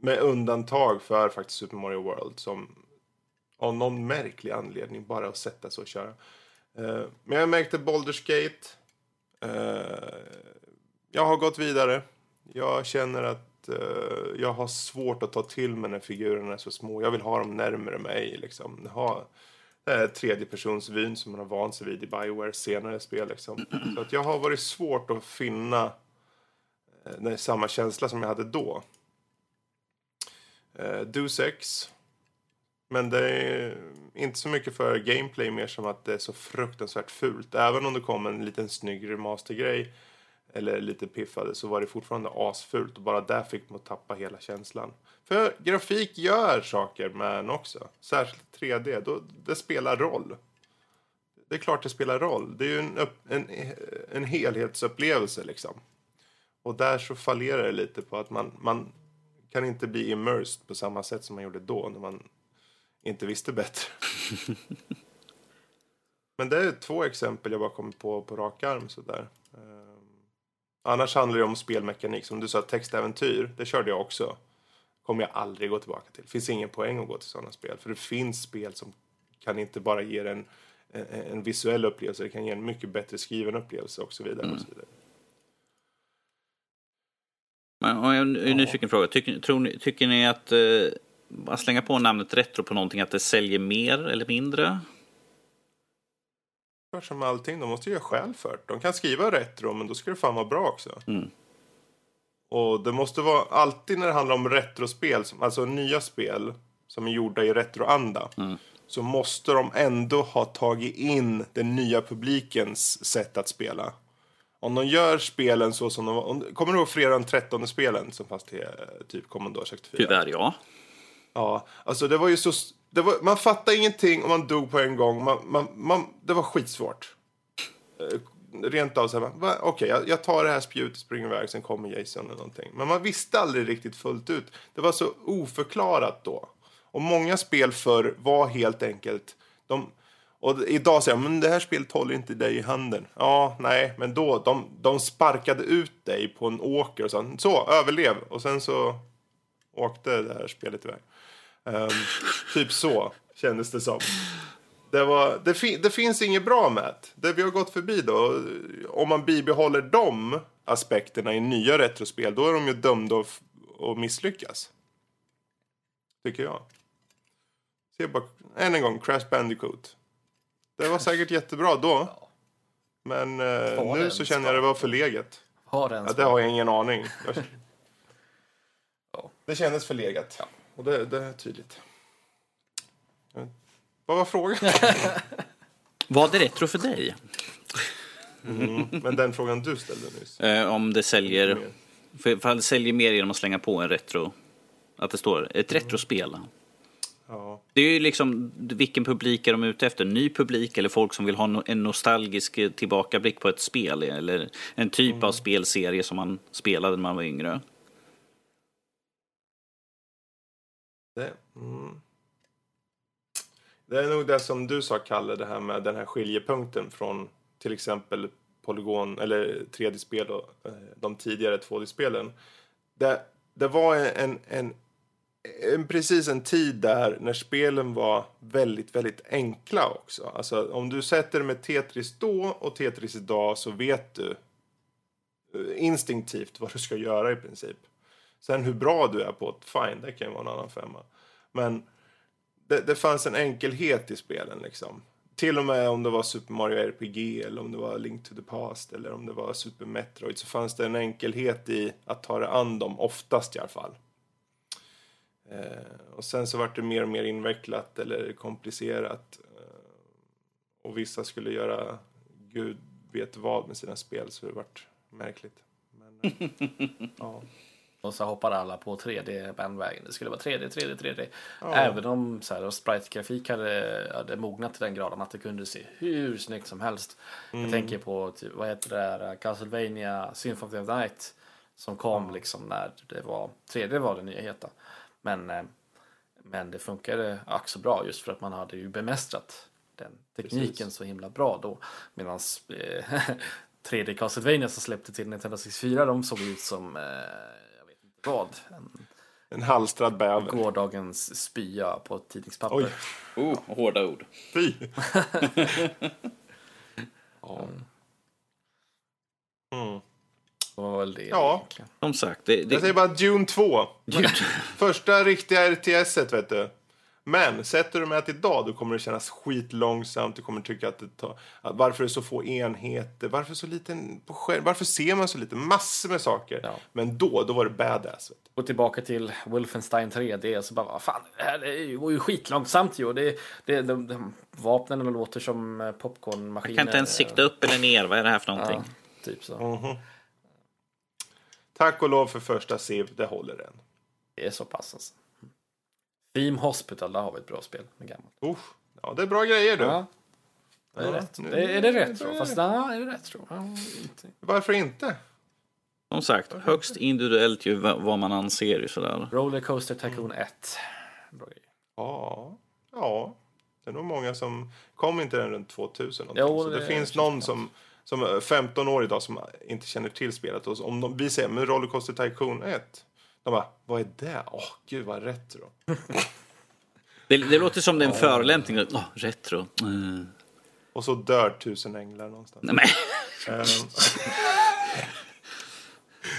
med undantag för faktiskt Super Mario World som av någon märklig anledning bara att sätta sig och köra. Eh, men jag märkte Baldur's Gate. Eh, jag har gått vidare. Jag känner att eh, jag har svårt att ta till mig när figurerna är så små. Jag vill ha dem närmare mig. Liksom. Ha den här tredjepersonsvyn som man har vant sig vid i Bioware senare spel. Liksom. Så att jag har varit svårt att finna eh, den samma känsla som jag hade då. Eh, Deus Ex. Men det är inte så mycket för gameplay mer som att det är så fruktansvärt fult. Även om det kom en liten snygg remastergrej eller lite piffade så var det fortfarande asfult och bara där fick man tappa hela känslan. För grafik gör saker med en också. Särskilt 3D. Då, det spelar roll. Det är klart det spelar roll. Det är ju en, en, en helhetsupplevelse liksom. Och där så fallerar det lite på att man, man kan inte bli immersed på samma sätt som man gjorde då när man inte visste bättre. Men det är två exempel jag bara kommer på på rak arm sådär. Ehm, Annars handlar det om spelmekanik. Som du sa, textäventyr. Det körde jag också. Kommer jag aldrig gå tillbaka till. finns ingen poäng att gå till sådana spel. För det finns spel som kan inte bara ge en, en, en visuell upplevelse. Det kan ge en mycket bättre skriven upplevelse och så vidare. Och så vidare. Men en, en nyfiken fråga. Tycker, tror ni, tycker ni att eh, att slänga på namnet retro på någonting, att det säljer mer eller mindre? Som allting, de måste ju göra skäl för. De kan skriva retro, men då ska det fan vara bra också. Mm. Och det måste vara alltid när det handlar om retrospel, alltså nya spel som är gjorda i retroanda. Så måste de ändå ha tagit in den nya publikens sätt att spela. Om de gör spelen så som de var... om- Kommer du ihåg fredag den 13 spelen som fanns till eh, typ Commodore 64? Tyvärr ja. Ja, alltså det var ju så... Det var, man fattade ingenting och man dog på en gång. Man, man, man, det var skitsvårt. Eh, rent av så här, okej, okay, jag, jag tar det här spjutet och springer iväg, sen kommer Jason eller någonting. Men man visste aldrig riktigt fullt ut. Det var så oförklarat då. Och många spel förr var helt enkelt... De, och idag säger jag, men det här spelet håller inte dig i handen. Ja, nej, men då, de, de sparkade ut dig på en åker och sa, så, överlev. Och sen så åkte det här spelet iväg. Ehm, typ så kändes det som. Det, var, det, fi, det finns inget bra med det. Det vi har gått förbi då. Om man bibehåller de aspekterna i nya retrospel, då är de ju dömda att, att misslyckas. Tycker jag. Se bara, än en gång, Crash Bandicoot. Det var säkert jättebra då. Men eh, nu så känner jag det var förlegat. Har det ens Ja, det har jag ingen aning. Ja. Det kändes förlegat. Och det, det är tydligt. Ja. Vad var frågan? Var det retro för dig? Mm, men den frågan du ställde nyss. Eh, om det säljer... För, för det säljer mer genom att slänga på en retro... Att det står ett retrospel. Ja. Det är ju liksom vilken publik är de ute efter? Ny publik eller folk som vill ha en nostalgisk eh, tillbakablick på ett spel eller en typ av spelserie som man spelade när man var yngre. Mm. det är nog det som du sa, Kalle, det här med den här skiljepunkten från till exempel polygon eller 3D-spel och eh, de tidigare 2D-spelen. Det, det var en, en, en- precis en tid där när spelen var väldigt, väldigt enkla också. Alltså om du sätter med Tetris då och Tetris idag så vet du eh, instinktivt vad du ska göra i princip. Sen hur bra du är på det, fine, det kan ju vara en annan femma. Men det, det fanns en enkelhet i spelen liksom. Till och med om det var Super Mario RPG eller om det var Link to the Past eller om det var Super Metroid så fanns det en enkelhet i att ta det an dem, oftast i alla fall. Eh, och sen så vart det mer och mer invecklat eller komplicerat. Eh, och vissa skulle göra gud vet vad med sina spel så det vart märkligt. Men, eh, ja. Och så hoppade alla på 3D-bandvägen. Det skulle vara 3D, 3D, 3D. Även om så här, sprite-grafik hade, hade mognat till den graden att det kunde se hur snyggt som helst. Jag tänker på, typ, vad heter det där, Castlevania Symphony of the Night. Som kom liksom när det var, 3D var det nya heta. Men, eh, men det funkade ack så bra just för att man hade ju bemästrat den tekniken så himla bra då. Medan eh, 3D Castlevania som släppte till Nintendo 64 de såg ut som, eh, vad, en En halstrad bäver. gårdagens spya på ett tidningspapper. Oj, Oh, hårda ord. fy! ja. Mm. Det väl det Ja. egentligen. Som sagt, det, Jag det, säger bara Dune 2. Första riktiga RTS-et, vet du. Men sätter du med till idag, då kommer det kännas skitlångsamt. Du kommer tycka att det tar... Att varför är det så få enheter? Varför så liten på skärm? Varför ser man så lite? Massor med saker. Ja. Men då, då var det badass. Vet du. Och tillbaka till Wolfenstein 3D så bara, vad fan, det här är ju- går ju skitlångsamt ju. Och Det, det, de, de, vapnen låter som eh, popcornmaskiner. kan inte ens sikta upp eller ner. Vad är det här för någonting? Ja, typ så. Tack och lov för första Civ, det håller än. Det är så pass alltså. Theme Hospital, där har vi ett bra spel. Med gammalt. Usch. Ja, det är bra grejer du. Ja, det är Ja, rätt. nu- Det, är det tror börjar Fast det. nej, är det rätt tror ja, inte. Varför inte? Som sagt, högst individuellt ju vad man anser ju sådär. Rollercoaster Tycoon 1. Bra grej. Ja, ja. Det är nog många som... Kom inte den runt 2000? Jo, så det, det finns någon som, som är 15 år idag som inte känner till spelet. Och om de, vi säger, men Rollercoaster Tycoon 1. De bara, vad är det? Åh, gud vad retro. Det, det låter som det är en förolämpning. Oh, retro. Mm. Och så dör tusen änglar någonstans. Nej, men. Ehm,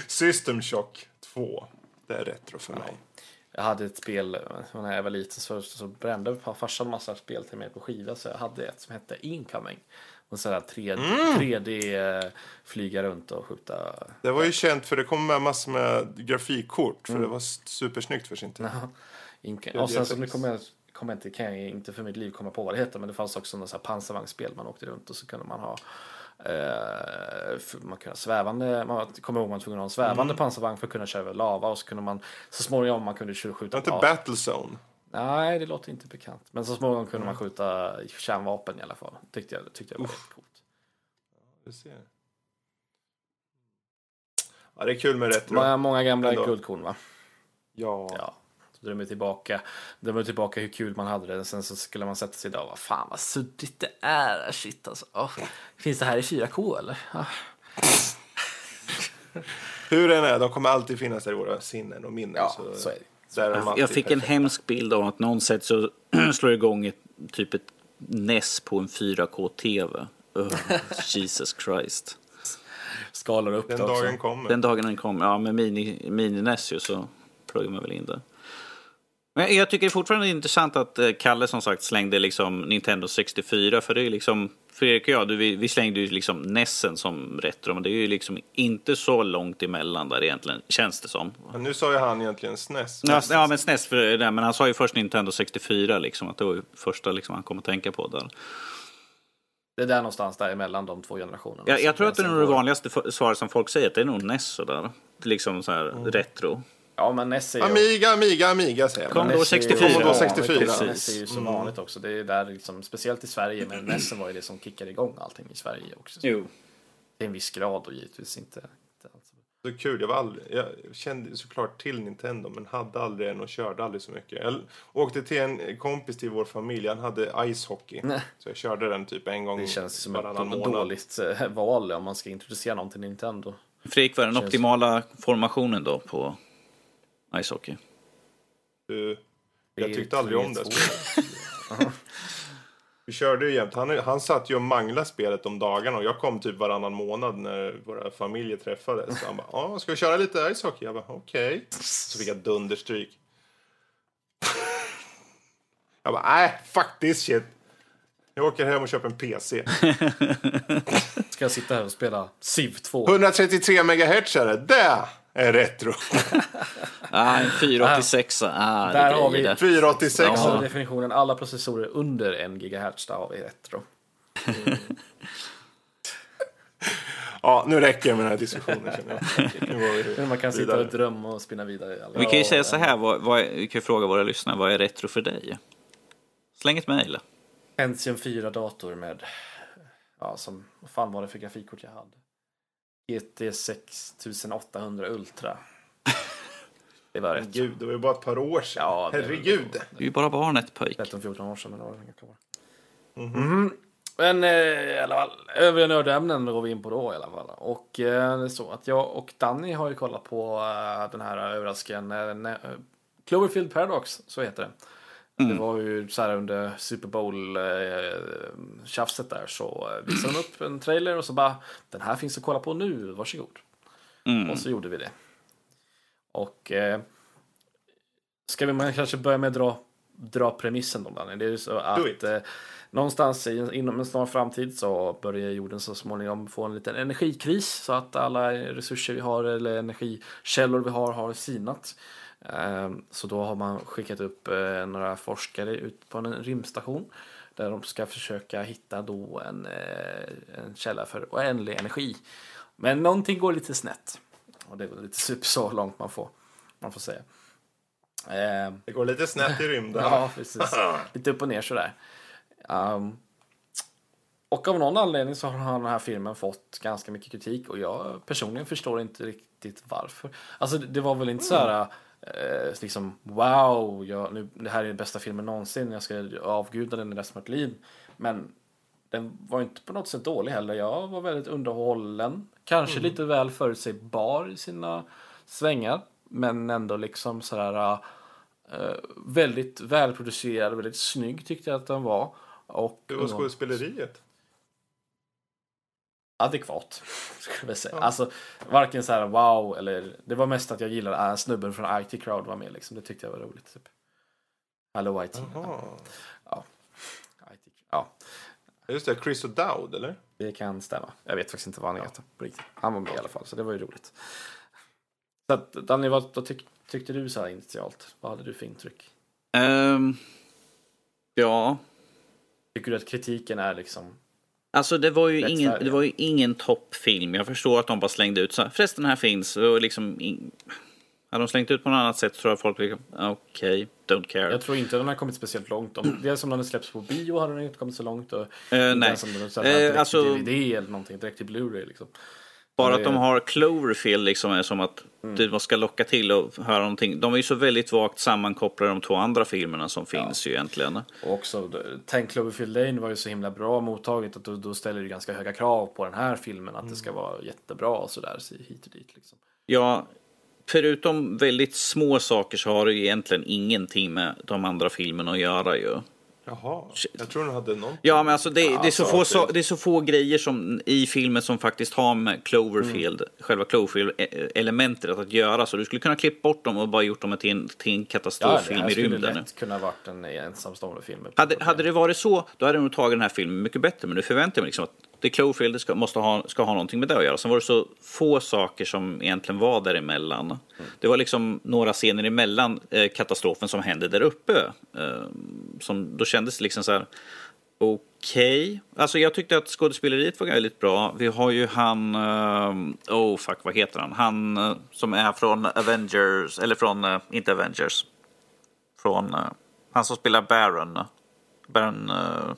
System Shock 2. Det är retro för mig. Jag hade ett spel eh, när jag var liten så, så brände farsan massa spel till mig på skiva så jag hade ett som hette Incoming. Och sådär 3D, 3D eh, flyga runt och skjuta. Det var ju känt för det kom med massor med grafikkort. För Mm. det var supersnyggt för sin tid. Och sen så nu kommer jag, kommer jag inte, kan jag inte för mitt liv komma på vad det heter men det fanns också något pansarvagnsspel man åkte runt och så kunde man ha för man kunde svävande, man kommer ihåg man var tvungen att ha en svävande pansarvagn för att kunna köra över lava och så kunde man så småningom man kunde skjuta Det inte Battlezone. Nej, det låter inte bekant. Men så småningom kunde man skjuta kärnvapen i alla fall. Tyckte jag, tyckte jag var rätt coolt. Du ser. Ja, det är kul med retro. Många, många gamla Ändå. guldkorn va? Ja. Ja. Så drömmer tillbaka, drömmer tillbaka hur kul man hade det. Sen så skulle man sätta sig idag och bara, fan vad suddigt det är. Shit alltså. Åh, finns det här i 4K eller? Ah. Hur den är, de kommer alltid finnas där i våra sinnen och minnen. Ja, så är det. Jag, jag fick en hemsk bild av att någon sätt så slår igång ett, typ ett NES på en 4K-TV. Oh, Jesus Christ. Skalar upp Den det också. dagen kommer. Den dagen den kom, ja med mini, mini-NES ju så pluggar man väl in det. Men jag tycker fortfarande det är intressant att eh, Kalle som sagt slängde liksom Nintendo 64 för det är ju liksom Fredrik och jag, du, vi, vi slängde ju liksom NESen som retro men det är ju liksom inte så långt emellan där egentligen, känns det som. Men nu sa ju han egentligen SNES. Ja, ja men SNES, för det, men han sa ju först Nintendo 64 liksom, att det var ju första liksom, han kom att tänka på där. Det är där någonstans däremellan de två generationerna. Jag, jag tror att det är nog det vanligaste svaret som folk säger, att det är nog NES sådär. Liksom så här retro. Ja, men NES är ju... Amiga, Amiga, Amiga säger man. Commodore NES är ju 64. Commodore vanligt 64. också. Precis. Är ju så vanligt också. Det är där liksom, speciellt i Sverige, men NES var ju det som kickade igång allting i Sverige också. Jo. Till en viss grad och givetvis inte. inte alls. Så kul. Jag, var aldrig, jag kände såklart till Nintendo men hade aldrig en och körde aldrig så mycket. Jag åkte till en kompis till vår familj. Han hade icehockey. Nej. Så jag körde den typ en gång Det känns som ett månad. dåligt eh, val om man ska introducera någon till Nintendo. Fredrik, vad är den Känns- optimala formationen då på ishockey? Du, jag tyckte aldrig om det spelet. Vi körde ju jämt. Han, han satt ju och manglade spelet om dagarna och jag kom typ varannan månad när våra familjer träffades. Så han bara, ja, ska vi köra lite ishockey? Jag bara, okej. Så fick jag dunderstryk. Jag bara, nej, fuck this shit. Jag åker hem och köper en PC. Ska jag sitta här och spela Civ 2? 133 megahertz är det. Är retro. Ah, en 486. Ah, det Där är har vi- där. 486. Där har Ja. definitionen. Alla processorer under 1 GHz, där har vi retro. Ja, nu räcker det med den här diskussionen Men man kan sitta vidare. och drömma och spinna vidare. alla- Vi kan ju säga så här, vad, vad, vi kan ju fråga våra lyssnare, vad är retro för dig? Släng ett mejl. Pentium 4-dator med, ja, som, vad fan var det för grafikkort jag hade? GT 6800 Ultra. Det var rätt. Gud, det var ju bara ett par år sedan. Ja, det- Herregud. Du är ju bara barnet pojk. 13-14 år sedan, men det var inga kvar. Mhm. Men eh, i alla fall, övriga nördämnen går vi in på då i alla fall. Och eh, det är så att jag och Danny har ju kollat på eh, den här överraskningen eh, eh, Cloverfield Paradox, så heter det. Det var ju så här under Super Bowl eh, där så eh, visade de upp en trailer och så bara den här finns att kolla på nu, varsågod. Mm. Och så gjorde vi det. Och eh, ska vi man kanske börja med att dra, dra premissen då Danny? Det är ju så att eh, någonstans i, inom en snar framtid så börjar jorden så småningom få en liten energikris så att alla resurser vi har eller energikällor vi har har sinat. Eh, så då har man skickat upp eh, några forskare ut på en rymdstation där de ska försöka hitta då en, eh, en källa för oändlig energi. Men någonting går lite snett. Och det är väl lite super så långt man får, man får säga. Eh, Det går lite snett i rymden. ja, precis. Lite upp och ner sådär. Um, och av någon anledning så har den här filmen fått ganska mycket kritik och jag personligen förstår inte riktigt varför. Alltså det var väl inte så här eh, liksom wow, jag, nu, det här är den bästa filmen någonsin, jag ska avguda den i resten av mitt liv. Men den var inte på något sätt dålig heller. Jag var väldigt underhållen. Kanske lite väl förutsägbar i sina svängar. Men ändå liksom sådär uh, väldigt välproducerad, väldigt snygg tyckte jag att den var. Och Hur var skådespeleriet? Adekvat, skulle jag säga. Alltså, varken så här wow eller det var mest att jag gillade äh, snubben från IT Crowd var med liksom. Det tyckte jag var roligt. Typ. Hello IT. Jaha. IT. Ja, Just det, Chris O'Dowd, eller? det kan stämma. Jag vet faktiskt inte vad han heter på riktigt. Han var med i alla fall, så det var ju roligt. Så att, Danny, vad, vad tyck, tyckte du så här initialt? Vad hade du för intryck? Ehm, ja, Tycker du att kritiken är liksom... alltså det var ju ingen, det var ju ingen toppfilm. Jag förstår att de bara slängde ut så. Förresten, den här finns. Och liksom, in... Hade de slängt ut på något annat sätt tror jag folk liksom, okej, don't care. Jag tror inte den har kommit speciellt långt. Om, dels som den har släppts på bio hade den inte kommit så långt. Och Eh, nej. ens om den Eh, direkt alltså- DVD eller någonting. Direkt till Blu-ray liksom. Bara att de har Cloverfield liksom är som att Mm. du ska locka till och höra någonting. De är ju så väldigt vagt sammankopplade de två andra filmerna som finns ju egentligen. Och också, Tänk Cloverfield Lane var ju så himla bra mottaget att då, då ställer det ganska höga krav på den här filmen. Att det ska vara jättebra och sådär. Så hit och dit liksom. Ja, förutom väldigt små saker så har det ju egentligen ingenting med de andra filmerna att göra ju. Jaha, jag tror den hade någon. Ja, men alltså det, det, är så Alltså, få, det- så, det är så få grejer som i filmen som faktiskt har med Cloverfield, själva Cloverfield-elementet att göra. Så du skulle kunna klippa bort dem och bara gjort dem till en, till en Ja, det katastroffilm här i skulle rymden. lätt kunna varit en ensamstående film. Hade, hade det varit så, då hade jag nog tagit den här filmen mycket bättre. Men nu förväntar jag mig liksom att det Cloverfield ska, måste ha, ska ha någonting med det att göra. Sen var det så få saker som egentligen var däremellan. Det var liksom några scener emellan eh, katastrofen som hände där uppe. Eh, som, då kändes det liksom så här, okej. Alltså jag tyckte att skådespeleriet var väldigt bra. Vi har ju han, eh, oh fuck vad heter han? Han eh, som är från Avengers, eller från, eh, inte Avengers. Från, eh, han som spelar Baron. Baron, eh,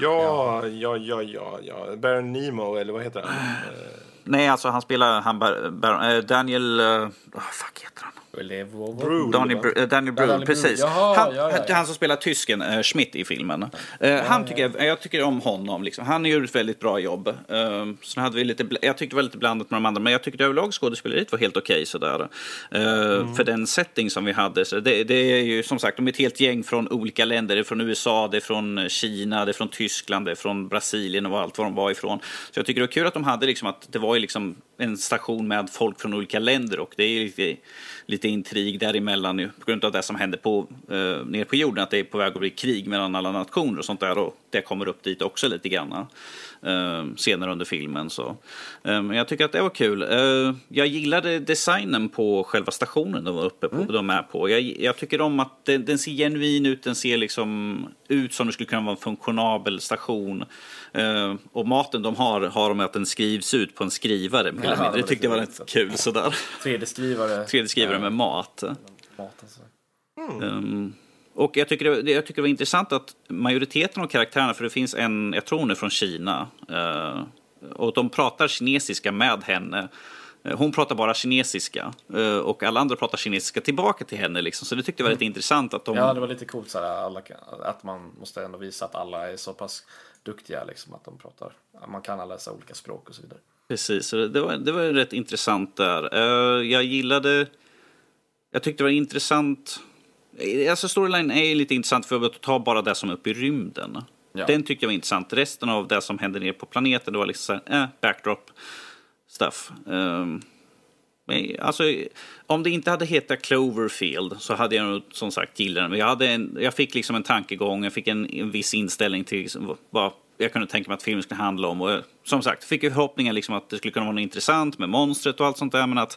Ja, ja, ja, ja, ja. Baron Nemo, eller vad heter han? Nej, alltså han spelar han, bar, bar, eh, Daniel... Uh, fuck heter han? Brühl. Daniel, Br- eh, Daniel Brühl, Daniel Brühl. precis. Jaha, han, ja, ja, ja. han som spelar tysken uh, Schmidt i filmen. Eh, han tycker jag, jag tycker om honom. Liksom. Han gör ett väldigt bra jobb. Uh, sen hade vi lite, jag tyckte det var lite blandat med de andra, men jag tyckte överlag skådespeleriet var helt okej sådär. Eh, Mm. För den setting som vi hade. Så det, det är ju som sagt, de är ett helt gäng från olika länder. Det är från USA, det är från Kina, det är från Tyskland, det är från Brasilien och allt var de var ifrån. Så jag tycker det var kul att de hade liksom att det var ju liksom en station med folk från olika länder och det är lite, lite intrig däremellan nu på grund av det som händer på, eh, nere på jorden, att det är på väg att bli krig mellan alla nationer och sånt där och det kommer upp dit också lite grann eh, senare under filmen. Så. Eh, jag tycker att det var kul. Eh, jag gillade designen på själva stationen de var uppe på, de är på. Jag, jag tycker om att den, den ser genuin ut, den ser liksom ut som det skulle kunna vara en funktionabel station. Eh, och maten de har, har de att den skrivs ut på en skrivare. Ja, det Det tyckte jag var rätt lite kul sådär. 3D-skrivare. 3D-skrivare med mat. Mat, alltså. Um, och jag tycker, det, jag tycker det var intressant att majoriteten av karaktärerna, för det finns en, jag tror hon är från Kina, eh, och de pratar kinesiska med henne. Eh, Hon pratar bara kinesiska och alla andra pratar kinesiska tillbaka till henne. Liksom. Så det tyckte jag var rätt intressant att de... Ja, det var lite coolt så här, alla, att man måste ändå visa att alla är så pass duktiga liksom, att de pratar. Man kan alla läsa olika språk och så vidare. Precis, det var, det var rätt intressant där. Eh, jag gillade... Jag tyckte det var intressant... Alltså storyline är lite intressant för att ta bara det som är uppe i rymden. Ja. Den tyckte jag var intressant. Resten av det som hände nere på planeten, det var liksom så här, eh, backdrop stuff. Um, men, alltså, om det inte hade hetat Cloverfield så hade jag nog som sagt gillat den. Men jag, hade en, jag fick liksom en tankegång, jag fick en, en viss inställning till liksom vad jag kunde tänka mig att filmen skulle handla om. Och jag, som sagt, fick ju förhoppningen liksom att det skulle kunna vara något intressant med monstret och allt sånt där. Men att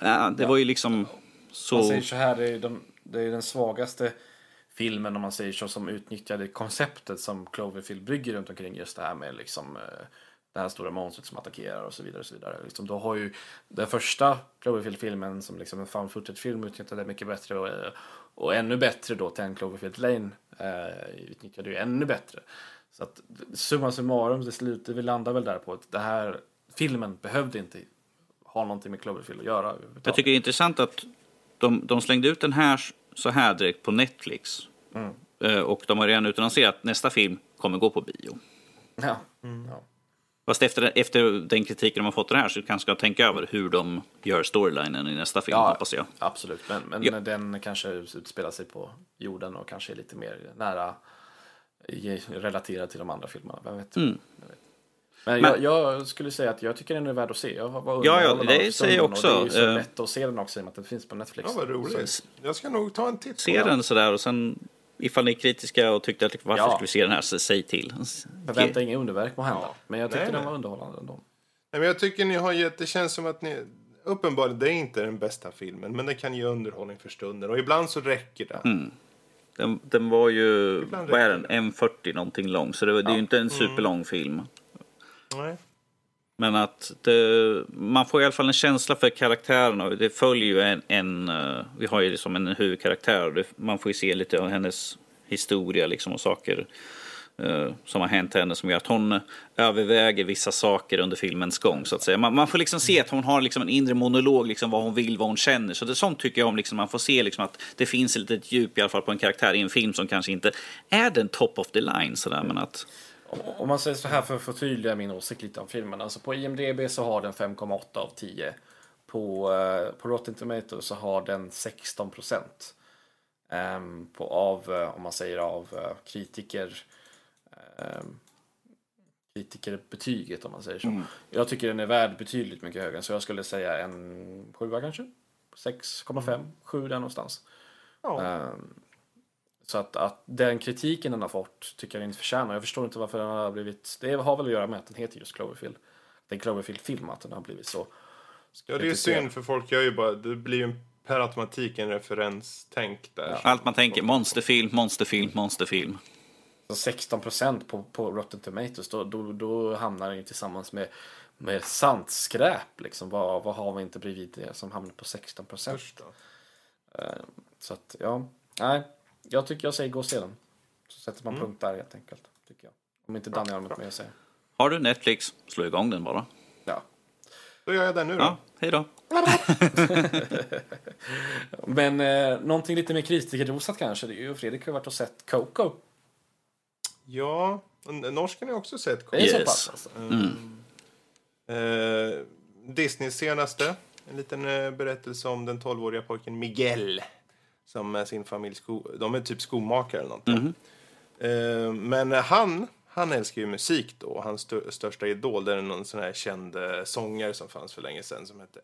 ja, det var ju liksom Man så... säger så här, det är, de, det är den svagaste filmen om man säger så som utnyttjade konceptet som Cloverfield bygger runt omkring just det här med liksom eh, det här stora monstret som attackerar och så vidare. Och så vidare. Liksom, då har ju den första Cloverfield-filmen som liksom en found footage-film utnyttjade det mycket bättre och, och ännu bättre då 10 Cloverfield Lane eh, utnyttjade ju ännu bättre. Så att summa summarum, det slutar, vi landar väl där på att det här filmen behövde inte ha någonting med Cloverfield att göra. överhuvudtaget. Jag tycker det är intressant att de, de slängde ut den här så här direkt på Netflix. Mm. Eh, Och de har redan utannonserat att nästa film kommer gå på bio. Ja. ja. Fast efter, efter den kritiken de har fått den här så kanske ska tänka över hur de gör storylinen i nästa film, hoppas jag. Absolut, men, men Ja. den kanske utspelar sig på jorden och kanske är lite mer nära relaterad till de andra filmerna. Vem vet? Mm. Jag vet. Men, Men- jag, jag skulle säga att jag tycker den är värd att se. Jag var Ja, ja, det säger jag också. Det är ju så Eh. lätt att se den också i och med att den finns på Netflix. Ja, vad roligt. Jag ska nog ta en titt på Se den sådär och sen ifall ni är kritiska och tyckte att varför Ja. skulle vi se den här, så säg till. Förvänta inga underverk må hända. Ja. Men jag tycker Nej, den var underhållande ändå. Nej, men jag tycker ni har gett, det känns som att ni, uppenbarligen, det är inte den bästa filmen, men den kan ge underhållning för stunden och ibland så räcker det. Mm. Den, den var ju, Ibland vad är den, 1.40 någonting lång. Så det, var- det är ju inte en superlång film. Nej. Men att det, man får i alla fall en känsla för karaktärerna. Det följer ju en, en eh, vi har ju liksom en huvudkaraktär. man får ju se lite av hennes historia liksom och saker uh, som har hänt henne som gör att hon överväger vissa saker under filmens gång så att säga. Man, man får liksom se att hon har liksom en inre monolog, liksom vad hon vill, vad hon känner. Så det sånt tycker jag om, liksom, man får se liksom att det finns ett litet djup i alla fall på en karaktär i en film som kanske inte är den top of the line sådär men att om- man säger så här för att förtydliga min åsikt lite om filmen. Alltså på IMDB så har den 5,8 av 10. På, eh, på Rotten Tomatoes så har den 16 procent. Ehm, på av, eh, om man säger av eh, kritiker um, kritikerbetyget om man säger så. Jag tycker den är värd betydligt mycket högre. Så jag skulle säga en 7 kanske. 6,5, 7 där någonstans. Ja. Ehm, så att, att den kritiken den har fått tycker jag inte förtjänar. Jag förstår inte varför den har blivit... Det har väl att göra med att den heter just Cloverfield. Det är en Cloverfield-film att den har blivit så. Ja, det är ju synd för folk gör ju bara, det blir ju per automatik en referenstänk där. allt man tänker monsterfilm, monsterfilm, monsterfilm. Så 16 procent på, på Rotten Tomatoes, då, då, då hamnar den ju tillsammans med, med sant skräp. Liksom. Vad, vad har vi inte bredvid det som hamnar på 16 procent? Då. Så att, ja. Nej, jag tycker jag säger gå och se den. Så sätter Mm. man punkt där helt enkelt. Tycker jag. Om inte Daniel har något mer att säga. Har du Netflix, slå igång den bara. Ja. Då gör jag den nu då. Ja, hej då. Men eh, någonting lite mer kritikerrosat kanske. Det är ju Fredrik har varit och sett Coco. Ja, norsken har jag också sett. Det så Yes. pass alltså. Eh, Disneys senaste. En liten eh, berättelse om den 12-åriga pojken Miguel. Som med sin familj, sko de är typ skomakare eller någonting. Eh, men han, han älskar ju musik då. Hans stö- största idol det är någon sån här känd eh, sångare som fanns för länge sedan som hette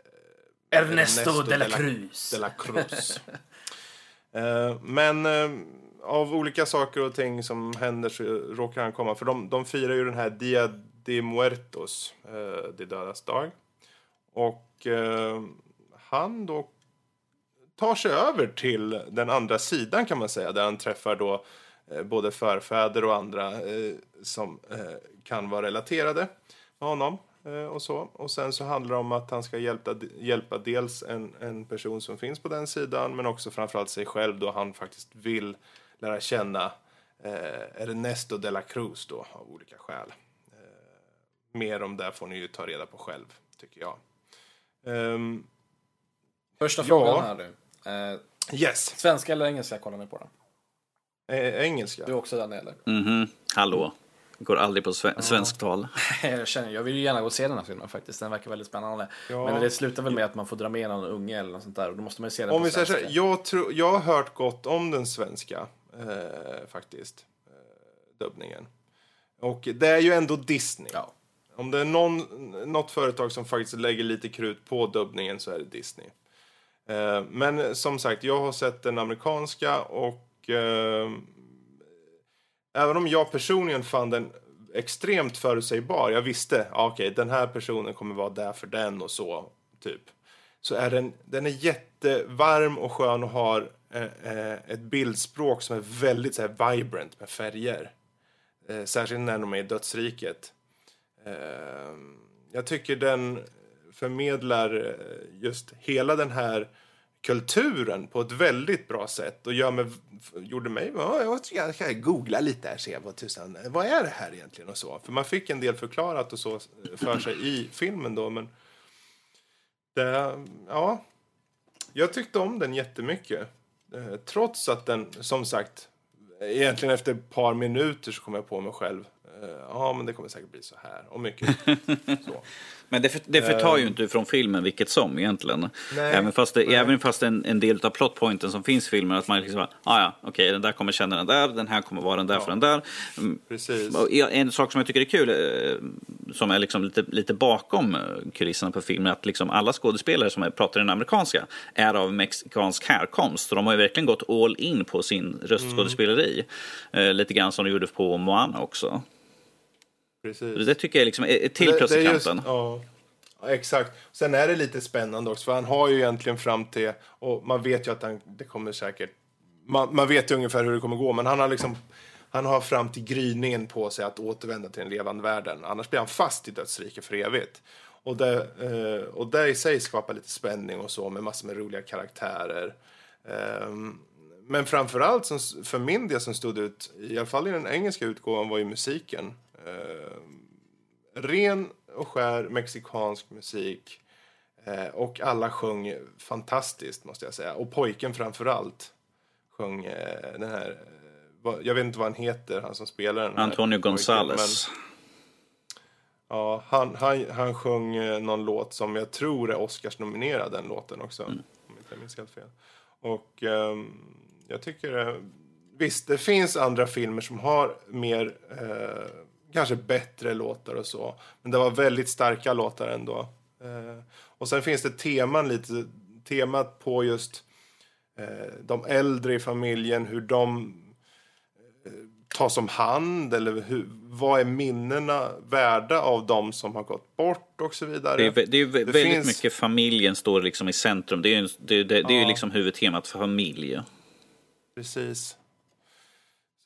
Ernesto, de la Cruz. de la Cruz. Eh, men eh, av olika saker och ting som händer så råkar han komma. För de, de firar ju den här Dia de Muertos, de dödas dag. Och eh, han då tar sig över till den andra sidan kan man säga. Där han träffar då eh, både förfäder och andra eh, som eh, kan vara relaterade med honom. Och, så. och sen så handlar det om att han ska hjälpa, hjälpa dels en, en person som finns på den sidan men också framförallt sig själv då han faktiskt vill lära känna eh, Ernesto de la Cruz då av olika skäl. Eh, mer om det får ni ju ta reda på själv tycker jag. Ehm, Första Ja. frågan här nu. Eh, yes, svenska eller engelska kollar ni på den? eh, engelska. Du också den eller? Mhm, hallå. Går aldrig på sve- svenskt tal. jag, känner, jag vill ju gärna gå och se den här filmen faktiskt. Den verkar väldigt spännande. Ja. Men det slutar väl med att man får dra med någon unge eller något sånt där. Och då måste man ju se den Om på vi säger så svenska. här, jag, tror, jag har hört gott om den svenska, eh, faktiskt, eh, dubbningen. Och det är ju ändå Disney. Ja. Om det är någon, något företag som faktiskt lägger lite krut på dubbningen så är det Disney. Eh, men som sagt, jag har sett den amerikanska och eh, även om jag personligen fann den extremt förutsägbar. Jag visste, ah, okej, okay, den här personen kommer vara där för den och så, typ. Så är den, den är jättevarm och skön och har eh, eh, ett bildspråk som är väldigt så här, vibrant med färger. Eh, särskilt när de är i dödsriket. Eh, jag tycker den förmedlar eh, just hela den här kulturen på ett väldigt bra sätt och gör mig, gjorde mig, ja, jag ska, googla lite här se vad tusan, vad är det här egentligen och så. För man fick en del förklarat och så för sig i filmen då men det, ja, jag tyckte om den jättemycket. Eh, trots att den, som sagt, egentligen efter ett par minuter så kom jag på mig själv. eh, Ja, men det kommer säkert bli så här. Och mycket så. Men det, för, det förtar ju inte från filmen vilket som egentligen. Nej. Även fast, det, även fast en, en del av plotpointen som finns i filmen att man liksom bara, ah, ja, okej, den där kommer känna den där, den här kommer vara den där för den där. Mm, Precis. ja, En sak som jag tycker är kul, eh, som är liksom lite, lite bakom eh, kulisserna på filmen, att liksom alla skådespelare som pratar den amerikanska är av mexikansk härkomst. Så de har ju verkligen gått all in på sin röstskådespeleri. Eh, lite grann som de gjorde på Moana också. Precis. Det tycker jag liksom är till plus i kanten. Ja. ja, exakt. Sen är det lite spännande också, för han har ju egentligen fram till, och man vet ju att han, det kommer säkert, man, man vet ju ungefär hur det kommer gå, men han har liksom, han har fram till gryningen på sig att återvända till den levande världen, annars blir han fast i dödsriket för evigt. Och det, eh, och det i sig skapar lite spänning och så, med massor med roliga karaktärer. Ehm, men framförallt som, för min del som stod ut, i alla fall i den engelska utgåvan, var ju musiken. Ehm, ren och skär mexikansk musik. Eh, och alla sjöng fantastiskt, måste jag säga. Och pojken framför allt sjöng eh, den här... Eh, jag vet inte vad han heter, han som spelar den här Antonio pojken, Gonzales. men, ja, han, han, han sjöng eh, någon låt som jag tror är Oscars-nominerad, den låten också. Om inte jag minns helt fel. Och ehm, jag tycker... Eh, visst, det finns andra filmer som har mer... Eh, kanske bättre låtar och så. Men det var väldigt starka låtar ändå. Eh, och sen finns det teman lite, temat på just eh, de äldre i familjen, hur de eh, tas om hand eller hur, vad är minnena värda av de som har gått bort och så vidare. Det är, det är vä- Det väldigt finns- mycket familjen står liksom i centrum. Det är ju det, det, det är Ja. liksom huvudtemat för familj. Precis.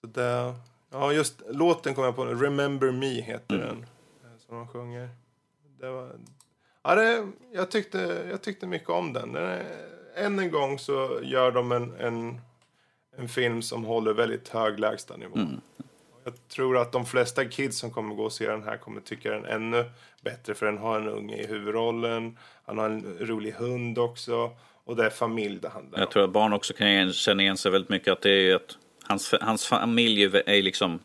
Så det, ja, just låten kom jag på nu. Remember Me heter Mm. den. eh, Som de sjunger. Det var, ja, det, jag, tyckte, jag tyckte mycket om den. den är, än en gång så gör de en, en, en film som håller väldigt hög lägstanivå. Mm. Jag tror att de flesta kids som kommer gå och se den här kommer tycka den ännu bättre för den har en unge i huvudrollen. Han har en rolig hund också. Och det är familj det handlar om. Jag tror att barn också kan känna igen sig väldigt mycket. Att det är att hans, hans familj är liksom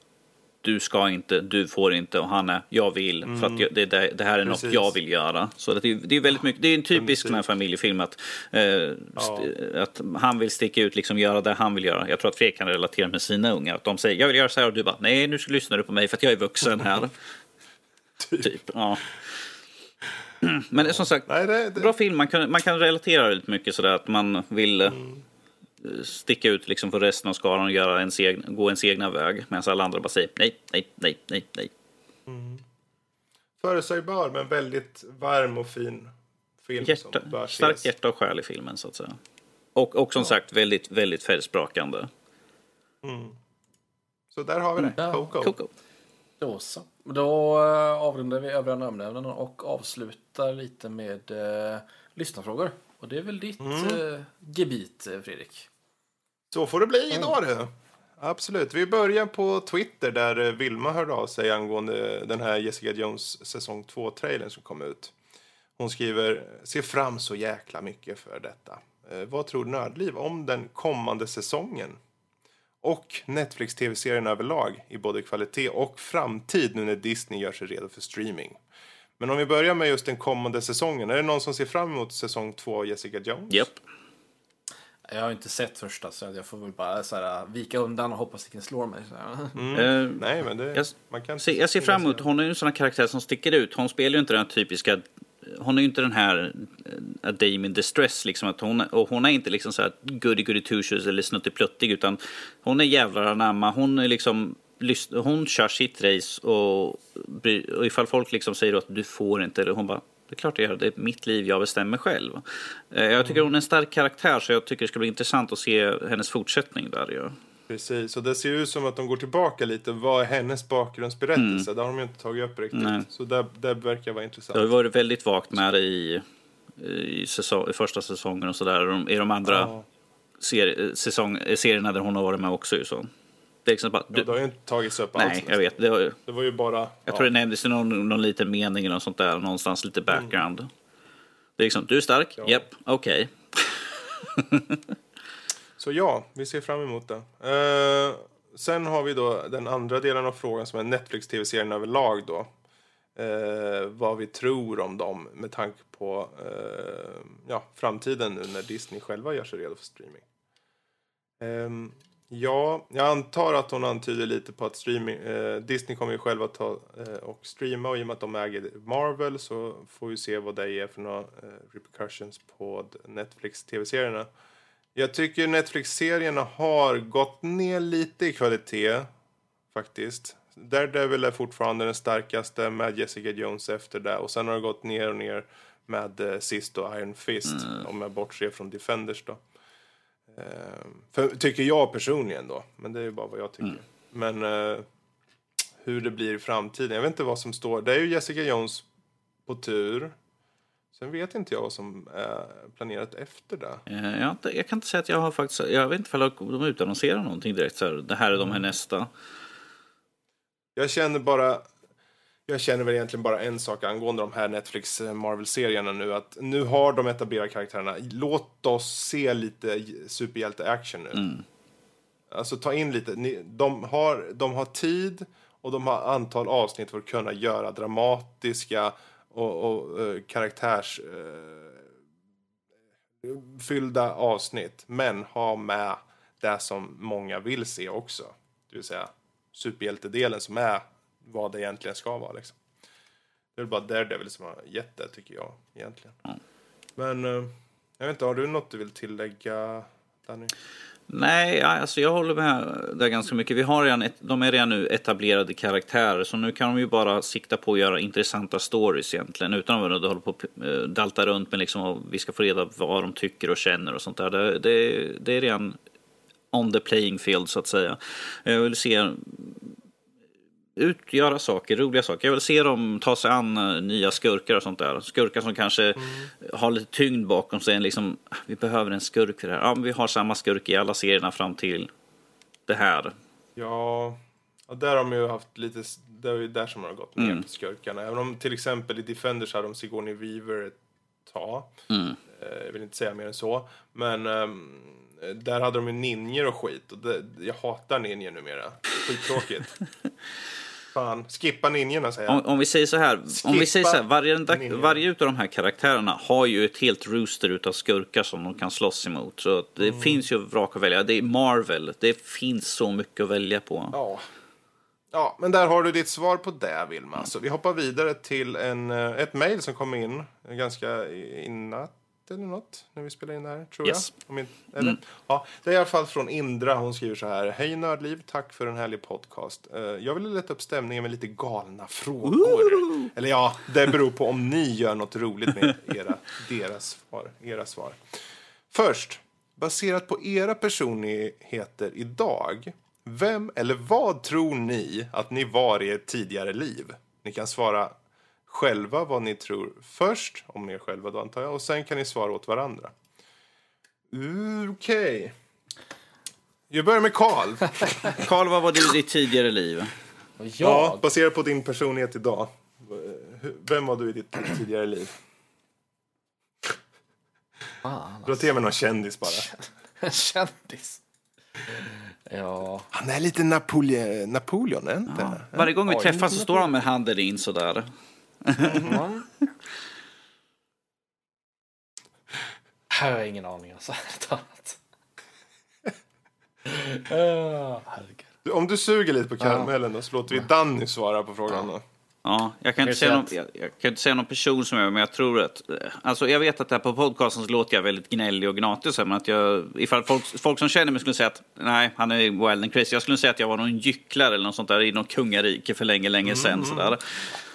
du ska inte, du får inte och han är jag vill för att jag, det, det, det här är Precis. något jag vill göra. Så det är, det är väldigt mycket, det är en typisk här familjefilm att, eh, st- att han vill sticka ut, liksom göra det han vill göra. Jag tror att Fredrik kan relatera med sina unga. Att de säger jag vill göra så här och du bara nej nu lyssnar du på mig för att jag är vuxen här. typ. ja. Men som sagt, Nej, det, det, bra film. Man kan, man kan relatera lite mycket sådär att man vill eh, sticka ut liksom för resten av skaran och göra ens egen, gå ens egna väg. Medan alla andra bara säger nej, nej, nej, nej, nej. Förutsägbar men väldigt varm och fin film Hjärta, som bör starkt ses. hjärta och själ i filmen så att säga. Och, och som sagt väldigt, väldigt färgsprakande. Så där har vi det. Ja. Coco. Coco. Då så. Då eh, avrundar vi övriga namnämnen och avslutar lite med eh, lyssnarfrågor. Och det är väl ditt eh, gebit, eh, Fredrik? Så får det bli idag du. Absolut. Vi börjar på Twitter där eh, Vilma hörde av sig angående den här Jessica Jones säsong 2-trailern som kom ut. Hon skriver, ser fram så jäkla mycket för detta. Eh, vad tror Nördliv om den kommande säsongen? Och Netflix tv-serien överlag i både kvalitet och framtid nu när Disney gör sig redo för streaming. Men om vi börjar med just den kommande säsongen. Är det någon som ser fram emot säsong 2 av Jessica Jones? Japp. Jag har inte sett första så jag får väl bara så här, vika undan och hoppas att ingen slår mig. Så här. Eh, Nej, men det... Jag, man kan se, jag ser fram emot, hon är ju en sån här karaktär som sticker ut. Hon spelar ju inte den här typiska, hon är ju inte den här uh, Dame in distress liksom. Att hon, och hon är inte liksom så här goody goody two shoes eller snuttepluttig utan hon är jävlar anamma. Hon är liksom, hon kör sitt race och, och ifall folk liksom säger att du får inte, eller hon bara det är klart jag gör, det är mitt liv, jag bestämmer själv. Eh, Jag tycker hon är en stark karaktär så jag tycker det ska bli intressant att se hennes fortsättning där ju. Precis, och det ser ut som att de går tillbaka lite. Vad är hennes bakgrundsberättelse? Det har de ju inte tagit upp riktigt. Mm. Nej. Så det, det verkar vara Det intressant. har ju varit väldigt vagt med det i, i, säsong, i första säsongen och sådär. I de andra Ja. ser, säsong, serierna där hon har varit med också. Så. Det är liksom bara, Ja, du, det har ju inte tagits upp alls. nej, nästan. jag vet. Det, har, Det var ju bara... jag tror det nämndes i någon, någon liten mening eller något sånt där. Någonstans lite background. Det är liksom, du är stark? Ja. Japp, okej. Så ja, vi ser fram emot det. Eh, sen har vi då den andra delen av frågan som är Netflix-tv-serien överlag då. Eh, vad vi tror om dem med tanke på eh, ja, framtiden nu när Disney själva gör sig redo för streaming. Ja, jag antar att hon antyder lite på att streaming, eh, Disney kommer ju själva ta eh, och streama och i och med att de äger Marvel så får vi se vad det är för några eh, repercussions på Netflix tv-serierna. Jag tycker Netflix-serierna har gått ner lite i kvalitet faktiskt. Daredevil är fortfarande den starkaste med Jessica Jones efter det och sen har det gått ner och ner med eh, sist och Iron Fist om jag bortser från Defenders då. Eh, för, tycker jag personligen då, men det är ju bara vad jag tycker. Men eh, hur det blir i framtiden, jag vet inte vad som står. Det är ju Jessica Jones på tur. Sen vet inte jag vad som är planerat efter det. Eh, Jag, inte- jag kan inte säga att jag har faktiskt... Jag vet inte om de utannonserar någonting direkt. Så här, det här är de här nästa. Jag känner bara... Jag känner väl egentligen bara en sak angående de här Netflix eh, Marvel-serierna nu. Att nu har de etablerat karaktärerna. Låt oss se lite superhjälte-action nu. Alltså ta in lite. Ni, de, har, de har tid och de har antal avsnitt för att kunna göra dramatiska och, och eh, karaktärs... eh, fyllda avsnitt. Men ha med det som många vill se också. Det vill säga superhjältedelen som är vad det egentligen ska vara. Liksom. Det är väl bara Daredevil som har gett det tycker jag egentligen. Men eh, jag vet inte, har du något du vill tillägga Danny? Nej, alltså jag håller med där ganska mycket. Vi har redan ett, de är redan nu etablerade karaktärer så nu kan de ju bara sikta på att göra intressanta stories egentligen utan att hålla på och eh, dalta runt med liksom och vi ska få reda på vad de tycker och känner och sånt där. Det, det, det är redan on the playing field så att säga. Jag vill se ut, göra saker, roliga saker. Jag vill se dem ta sig an eh, nya skurkar och sånt där. Skurkar som kanske har lite tyngd bakom sig. Liksom, vi behöver en skurk för det här. Ja, men vi har samma skurk i alla serierna fram till det här. Ja, där har de ju haft lite, det är ju där som har gått ner Mm. på skurkarna. Även om till exempel i Defenders hade de Sigourney Weaver ett tag. Mm. Eh, Jag vill inte säga mer än så. Men ehm, där hade de ju ninjor och skit. Och det, jag hatar ninjor numera. Skittråkigt. Fan, skippa ninjorna säger jag. Om, om vi säger så här, om vi säger så här varje, Ninja. varje utav de här karaktärerna har ju ett helt rooster utav skurkar som de kan slåss emot. Så det finns ju vrak att välja. Det är Marvel, det finns så mycket att välja på. Ja. Ja, men där har du ditt svar på det, Vilma. Så vi hoppar vidare till en, eh, ett mejl som kom in ganska i natt eller något när vi spelade in det här, tror Yes. jag. Om inte, eller? Ja, det är i alla fall från Indra. Hon skriver så här. Hej Nördliv, tack för en härlig podcast. Eh, Jag ville lätta upp stämningen med lite galna frågor. Eller ja, det beror på om ni gör något roligt med era, deras svar, era svar. Först, baserat på era personligheter idag. Vem eller vad tror ni att ni var i ett tidigare liv? Ni kan svara själva vad ni tror först, om er själva då antar jag, och sen kan ni svara åt varandra. Okej. Jag börjar med Karl. Karl, vad var du i ditt tidigare liv? Jag? Ja, baserat på din personlighet idag. Vem var du i ditt tidigare liv? Fan, Dra till med någon kändis bara. en kändis. Ja, Han är lite Napole Napoleon, är inte? Varje gång vi Oj, träffas så står han med handen in sådär. Mm. Här har jag ingen aning alltså. Uh, herregud. Om du suger lite på karamellen då, så låter vi Danny svara på frågan då. Ja, jag kan, inte säga någon, jag, jag kan inte säga någon person som jag men jag tror att... eh, Alltså jag vet att där på podcasten så låter jag väldigt gnällig och gnatig så, men att jag... Ifall folk, folk som känner mig skulle säga att nej, han är wild and crazy. Jag skulle säga att jag var någon gycklare eller något sånt där i något kungarike för länge, länge sedan. Sådär.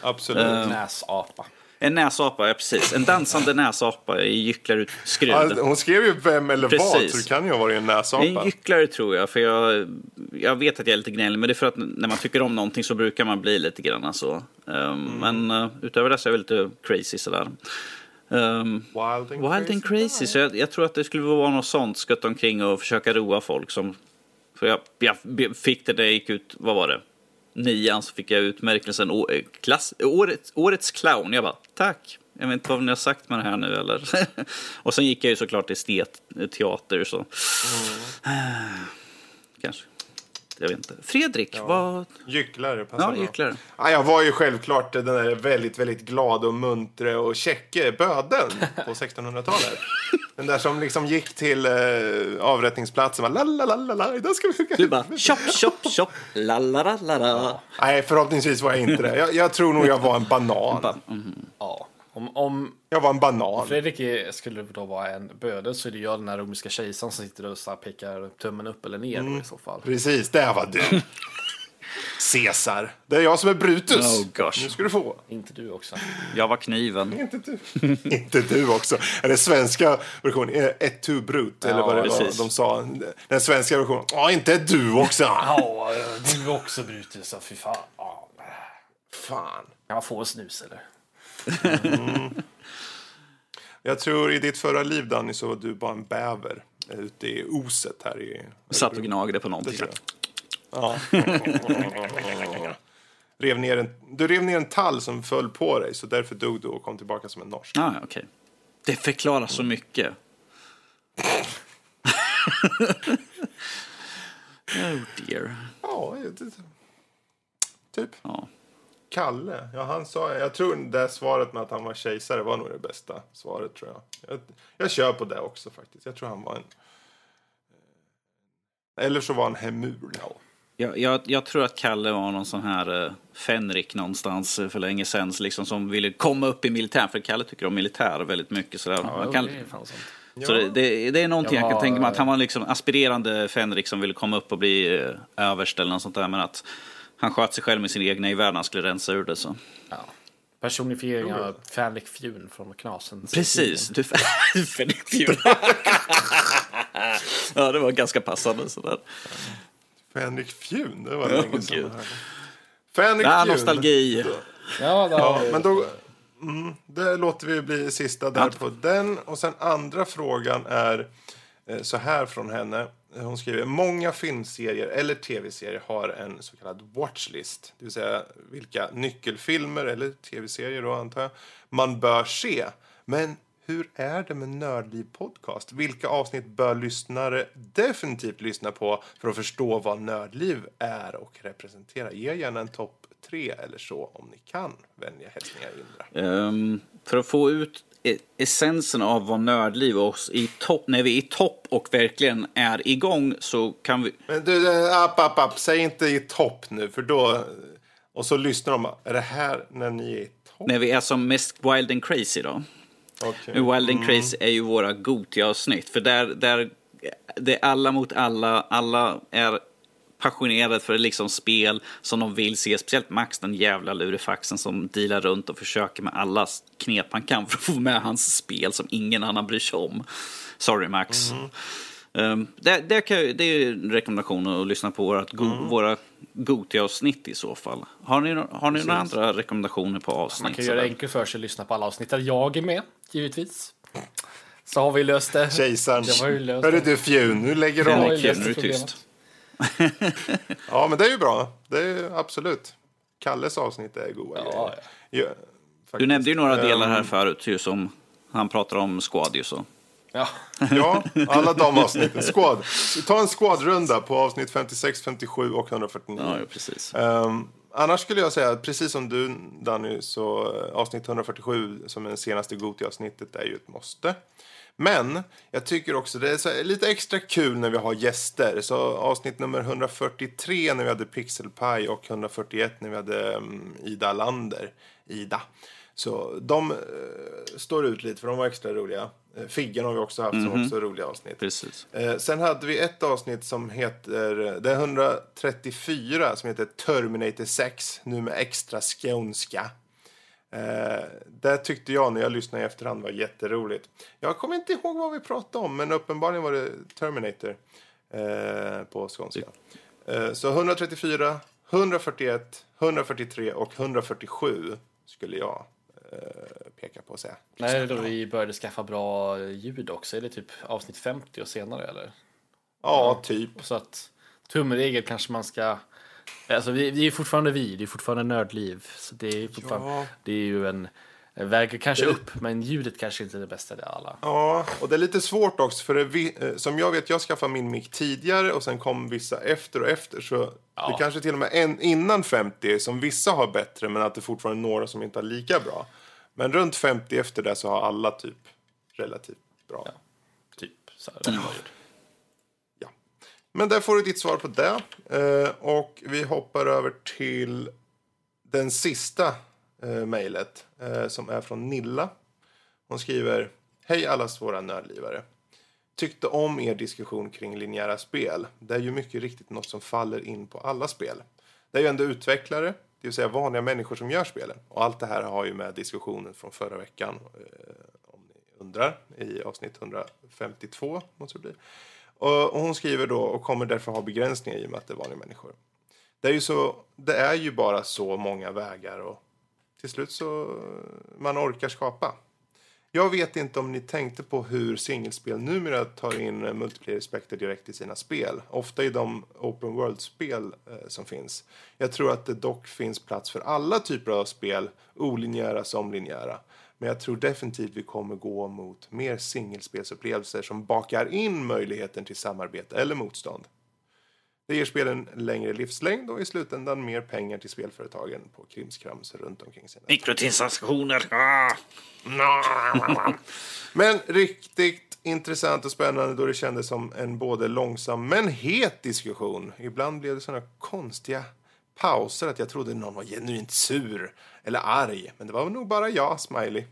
Absolut. Eh, Näsapa. En näsapa, ja precis. En dansande näsapa i gycklarutskruv. Ja, hon skrev ju vem eller vad, Precis. så det kan ju ha varit en näsapa. En gycklare tror jag, för jag, jag vet att jag är lite gnällig, men det är för att när man tycker om någonting så brukar man bli lite grann så. Um, Men uh, utöver det så är jag lite crazy sådär. Um, Wild and wild and crazy, så jag, jag tror att det skulle vara något sånt, skutta omkring och försöka roa folk som... För jag, jag fick det när jag gick ut, vad var det? Nian så fick jag utmärkelsen å, eh, klass, årets, årets clown. Jag bara, tack. Jag vet inte vad ni har sagt med det här nu eller. och sen gick jag ju såklart till estet, teater så. Kanske. Jag vet inte. Fredrik, vad... Gycklare passar Ja, gycklare. Ja, jag var ju självklart den där väldigt, väldigt glada och muntre och käcke böden på 1600-talet. Den där som liksom gick till eh, avrättningsplatsen och bara la la la la la, idag ska vi... Du bara chop, chop, chop, la la la la. Nej, förhoppningsvis var jag inte det. Jag, jag tror nog jag var en banan. Ja. Om, om Jag var en banan. Fredrik är- skulle då vara en bödel så är det jag den här romerska kejsaren som sitter och så här pekar tummen upp eller ner då i så fall. Precis, där var du. Caesar. Det är jag som är Brutus. Oh, gosh. Nu ska du få. Inte du också. Jag var kniven. Inte du. inte du också. Eller svenska versionen. Ett tu brut. eller Ja, vad det var de sa. Den svenska versionen. Ja, inte du också. Ja, du också Brutus. Fy fan. Ja. Fan. Kan man få en snus eller? Jag tror i ditt förra liv Danny så var du bara en bäver. eh, Ute i oset här i... Satt och gnagde på någonting. Ja. rev ner en, du rev ner en tall som föll på dig så därför dog du och kom tillbaka som en norsk. Ah, okej. Det förklarar så mycket. oh dear. Ja, det, typ. Ja. Kalle, ja han sa, jag tror det svaret med att han var kejsare var nog det bästa svaret tror jag. Jag, jag kör på det också faktiskt. Jag tror han var en... eh, Eller så var han hemul. Jag, jag, jag tror att Kalle var någon sån här uh, Fenrik någonstans eh, för länge sedan liksom, som ville komma upp i militären. För Kalle tycker om militär väldigt mycket. Sådär. Man kan, det är fan sant. så det, det, det är någonting jag, Jag kan tänka mig att han var liksom aspirerande Fenrik som ville komma upp och bli uh, överst eller något sånt där. Men att han sköt sig själv med sin egna gevär när han skulle rensa ur det. Så. Ja. Personifiering av Fänrik Fjun från Knasen. Precis, du Fenrik Fjun. ja, det var ganska passande sådär. Fänrik Fjun, det var länge sedan. Fänrik Ja, Fjun. nostalgi. Ja, Ja, men då... Mm, det låter vi bli sista där Ja. på den. Och sen andra frågan är eh, så här från henne hon skriver många filmserier eller tv-serier har en så kallad watchlist. Det vill säga vilka nyckelfilmer eller tv-serier då antar jag man bör se. Men hur är det med Nördliv Podcast? Vilka avsnitt bör lyssnare definitivt lyssna på för att förstå vad Nördliv är och representerar? Ge gärna en topp tre eller så om ni kan. Vänliga hälsningar Indra. Um, för att få ut essensen av vad nördliv och i topp, när vi är i topp och verkligen är igång så kan vi... Men du, app, app, app. Säg inte i topp nu för då... Och så lyssnar de. Är det här när ni är i topp? När vi är som mest wild and crazy då. Men Wild and Crazy är ju våra Gotia-avsnitt. För där, där det är alla mot alla. Alla är passionerade för liksom spel som de vill se. Speciellt Max, den jävla lurifaxen som dealar runt och försöker med alla knep han kan för att få med hans spel som ingen annan bryr sig om. Sorry Max. Um, det, det, kan, det är ju en rekommendation att lyssna på vårat go, våra Gotia-avsnitt i så fall. Har ni, har ni några andra rekommendationer på avsnitt? Man kan göra det enkelt för sig och lyssna på alla avsnitt där jag är med, givetvis. Så har vi löst det. Kejsaren. Hörru du Fjun, nu lägger du löst nu är det problemet. tyst. Ja, men det är ju bra. Det är absolut. Kalles avsnitt är goda Ja. Ja, faktiskt. Du nämnde ju några delar här Ehm, förut, ju som han pratar om Squad ju så. Ja. Ja, alla de avsnitten. Squad. Ta en squadrunda på avsnitt 56, 57 och 149. Ja, ja precis. Ehm, annars skulle jag säga, att precis som du Danny, så eh, avsnitt 147 som är det senaste Gotia-avsnittet är ju ett måste. Men jag tycker också det är lite extra kul när vi har gäster. Så avsnitt nummer 143 när vi hade Pixelpie och 141 när vi hade um, Ida Lander. Ida. Så de eh, står ut lite för de var extra roliga. Uh, Figgen har vi också haft som också är roliga avsnitt. precis. Eh, sen hade vi ett avsnitt som heter, det är 134 som heter Terminator 6, nu med extra skånska. Eh, det tyckte jag när jag lyssnade i efterhand var jätteroligt. Jag kommer inte ihåg vad vi pratade om, men uppenbarligen var det Terminator eh, på skånska. Eh, så 134, 141, 143 och 147 skulle jag peka på och säga. Det är då vi började skaffa bra ljud också. Är det typ avsnitt 50 och senare eller? Ja, typ. Så att tumregel kanske man ska... Alltså vi, vi är fortfarande vi, det är fortfarande nördliv. Så det är fortfarande... Ja. Det är ju en... en Väger kanske upp, men ljudet kanske inte är det bästa i alla. Ja, och det är lite svårt också för det, vi- eh, som jag vet, jag skaffade min mick tidigare och sen kom vissa efter och efter. Så det kanske till och med en innan 50 som vissa har bättre men att det fortfarande är några som inte har lika bra. Men runt 50 efter det så har alla typ relativt bra. Ja. Typ så här, men där får du ditt svar på det. Eh, och vi hoppar över till den sista eh, mejlet eh, som är från Nilla. Hon skriver Hej alla svåra nördlivare. Tyckte om er diskussion kring linjära spel. Det är ju mycket riktigt något som faller in på alla spel. Det är ju ändå utvecklare, det vill säga vanliga människor som gör spelen. Och allt det här har ju med diskussionen från förra veckan, eh, om ni undrar, i avsnitt 152 måste det bli. Och och hon skriver då och kommer därför ha begränsningar i och med att det är vanliga människor. Det är ju, så, det är ju bara så många vägar och till slut så man orkar skapa. Jag vet inte om ni tänkte på hur singelspel numera tar in multiplayer-aspekter direkt i sina spel. Ofta i de open world-spel eh, som finns. Jag tror att det dock finns plats för alla typer av spel, olinjära som linjära. Men jag tror definitivt vi kommer gå mot mer singelspelsupplevelser som bakar in möjligheten till samarbete eller motstånd. Det ger spelen längre livslängd och i slutändan mer pengar till spelföretagen på krimskrams runt omkring sina Mikrotransaktioner. Ah! Men riktigt intressant och spännande då det kändes som en både långsam men het diskussion. Ibland blev det sådana konstiga pauser att jag trodde någon var genuint sur eller arg. Men det var nog bara jag, Smiley.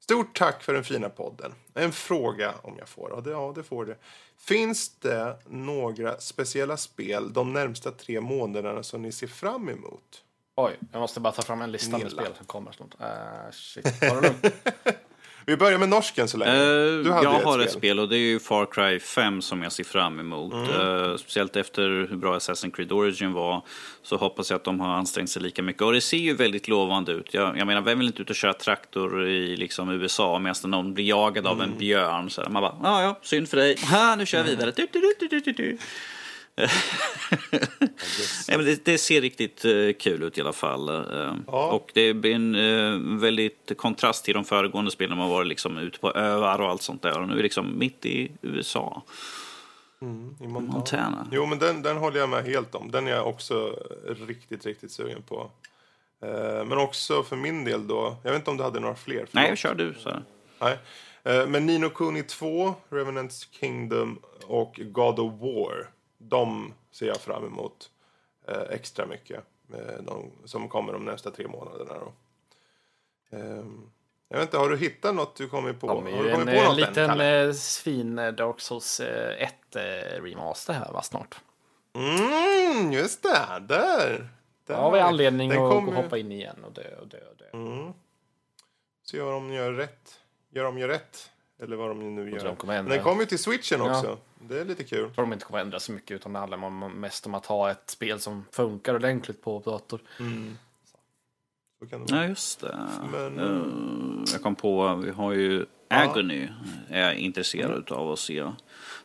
Stort tack för den fina podden. En fråga om jag får. Ja, det, ja, det får det. Finns det några speciella spel de närmsta tre månaderna som ni ser fram emot? Oj, jag måste bara ta fram en lista med Nilla. spel som kommer snart. Uh, shit, har du lugnt? Vi börjar med norsken så länge. Hade jag ett har spel. ett spel och det är ju Far Cry 5 som jag ser fram emot. Eh, speciellt efter hur bra Assassin's Creed Origin var så hoppas jag att de har ansträngt sig lika mycket. Och det ser ju väldigt lovande ut. Jag, jag menar, vem vill inte ut och köra traktor i liksom, USA medan någon blir jagad av en björn? Så man bara, ja ja, synd för dig. Ha, nu kör jag vidare. Du, du, du, du. Nej, men det, det ser riktigt eh, kul ut i alla fall. Eh, Ja. Och det blir en eh, väldigt kontrast till de föregående spelen. Man var liksom ute på öar och allt sånt där. Och nu är det liksom mitt i USA. I Montana. Montana. Jo, men den, den håller jag med helt om. Den är jag också riktigt, riktigt sugen på. Men också för min del då, jag vet inte om du hade några fler? Nej, förlåt. kör du. Så. Nej. Men Nino Kuni 2, Revenants Kingdom och God of War. De ser jag fram emot eh, extra mycket. eh, De som kommer de nästa tre månaderna. Då. Ehm, Jag vet inte, har du hittat något du kommit på? Är har du kommit en, på något än, liten eh, fin eh, Dark Souls eh, 1 eh, remaster här va snart. Mm, just det. Där. där har vi anledning Den att hoppa in igen och dö och dö och dö. Mm. Se vad de gör rätt. Gör de gör rätt? Eller vad de nu gör. de den kommer ju till switchen Ja. Det är lite kul. Jag tror de inte kommer ändra så mycket utan det handlar om, mest om att ha ett spel som funkar ordentligt på dator. Så kan det vara. Ja, just det. Men, Eh, jag kom på, vi har ju Agony. Är jag intresserad av att se.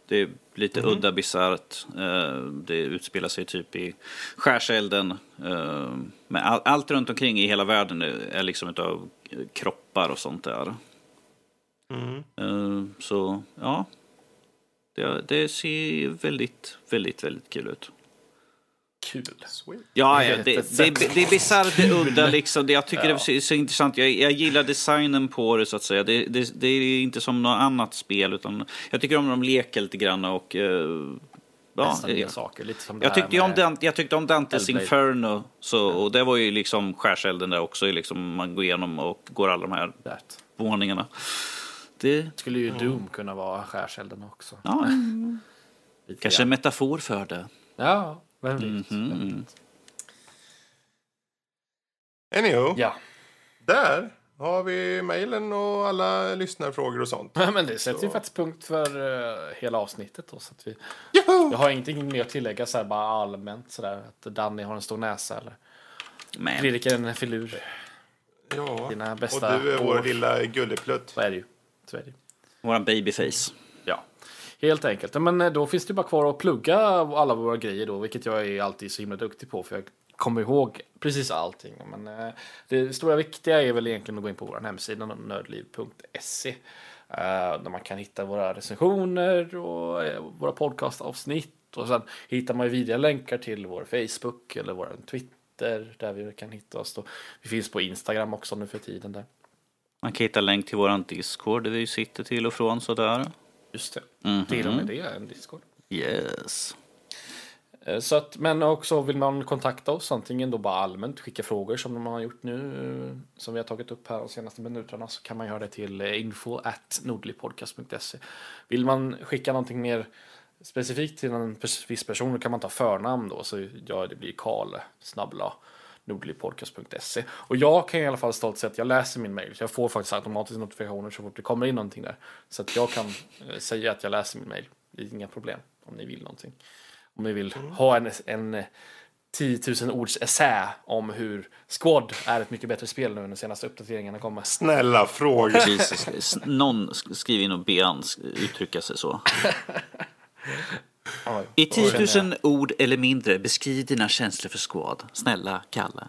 Det är lite udda bisarrt. Eh, Det utspelar sig typ i skärselden. Eh, Men all- allt runt omkring i hela världen är är liksom utav kroppar och sånt där. Eh, Så ja. Det, det ser väldigt, väldigt, väldigt kul ut. Kul. Sweet. Ja, ja det, det, det är bisarrt, det är udda liksom. Det, jag tycker Ja. det är så intressant. Jag, jag gillar designen på det så att säga. Det, det, det är inte som något annat spel utan jag tycker om när de leker lite grann och... eh, ja, eh, saker. Lite som jag tyckte, om Dan, jag tyckte om Dantes Hellblade. Inferno. Så, och det var ju liksom skärselden där också. Liksom, man går igenom och går alla de här våningarna. Det, skulle ju Doom kunna vara skärselden också. ja, Lite kanske en metafor för det. Ja, vem vet. Vem vet. Anywho, Ja, där har vi mejlen och alla lyssnarfrågor och sånt. men det sätter ju faktiskt punkt för eh, hela avsnittet då. Så att vi, Joho! jag har ingenting mer att tillägga så här, bara allmänt sådär att Danny har en stor näsa eller Men, Fredrik är en filur. Ja, Dina bästa och du är vår år. lilla gulleplutt. Så är det ju. Så är det våran babyface. Ja, helt enkelt. Men eh, då finns det bara kvar att plugga alla våra grejer då, vilket jag är alltid så himla duktig på, för jag kommer ihåg precis allting. Men eh, det stora viktiga är väl egentligen att gå in på vår hemsida, nördliv.se, eh, där man kan hitta våra recensioner och våra podcastavsnitt. Och sen hittar man ju vidare länkar till vår Facebook eller vår Twitter, där vi kan hitta oss. Då. Vi finns på Instagram också nu för tiden. där. Man kan hitta länk till våran Discord där vi sitter till och från sådär. Just det. Mhm. Till och med det är en Discord. Yes. Eh, Så att, men också vill man kontakta oss, antingen då bara allmänt skicka frågor som man har gjort nu, eh, som vi har tagit upp här de senaste minuterna, så kan man göra det till eh, info at nordlypodcast.se. Vill man skicka någonting mer specifikt till en viss person, då kan man ta förnamn då, så ja, det blir Karl snabbla nordlypodcast.se. Och jag kan i alla fall stolt säga att jag läser min mail. Jag får faktiskt automatiskt notifikationer så fort det kommer in någonting där. Så att jag kan eh, säga att jag läser min mail. Det är inga problem om ni vill någonting. Om ni vill ha en, en eh, 10 000 ords essä om hur Squad är ett mycket bättre spel nu när de senaste uppdateringarna kommer. Snälla fråga. Någon sk- skriver in och be han uttrycka sig så. I då känner 10 jag- 000 ord eller mindre, beskriv dina känslor för Squad. Snälla, Kalle.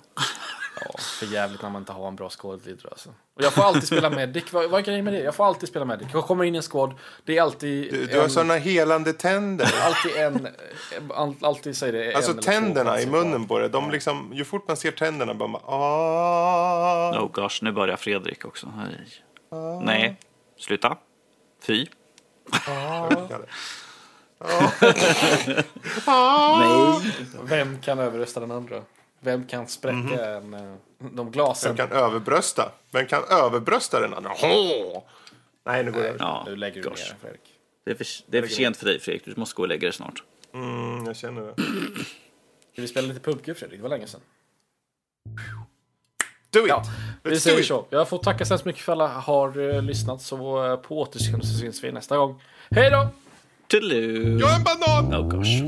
Ja, för jävligt när man inte har en bra squad-leader alltså. Och jag får alltid spela medic. Vad, vad är grejen med det? Jag får alltid spela medic. Jag kommer in i en squad. Det är alltid Du, du har såna helande tänder. Alltid en... all- Alltid säger det Alltså tänderna i munnen på det. De liksom, ju fort man ser tänderna bara man, ah. Oh gosh, nu börjar Fredrik också. Nej. Nej, sluta. Fy. Nej. Vem kan överrösta den andra? Vem kan spräcka en, eh, de glasen? Vem kan överbrösta? Vem kan överbrösta den andra? Åh! Nej, nu går jag över. Ja, Nu lägger du gosh. ner Fredrik. Det är, för, det är för sent för dig Fredrik, du måste gå och lägga dig snart. Mm, jag känner det. Ska vi spela lite PubG Fredrik? Det var länge sedan. Do it! Ja, vi Let's do säger it! så. Jag får tacka så hemskt mycket för alla har eh, lyssnat. Så eh, på återseende så syns vi nästa gång. Hej då! Toodeloo! Jag en banan! Oh gosh.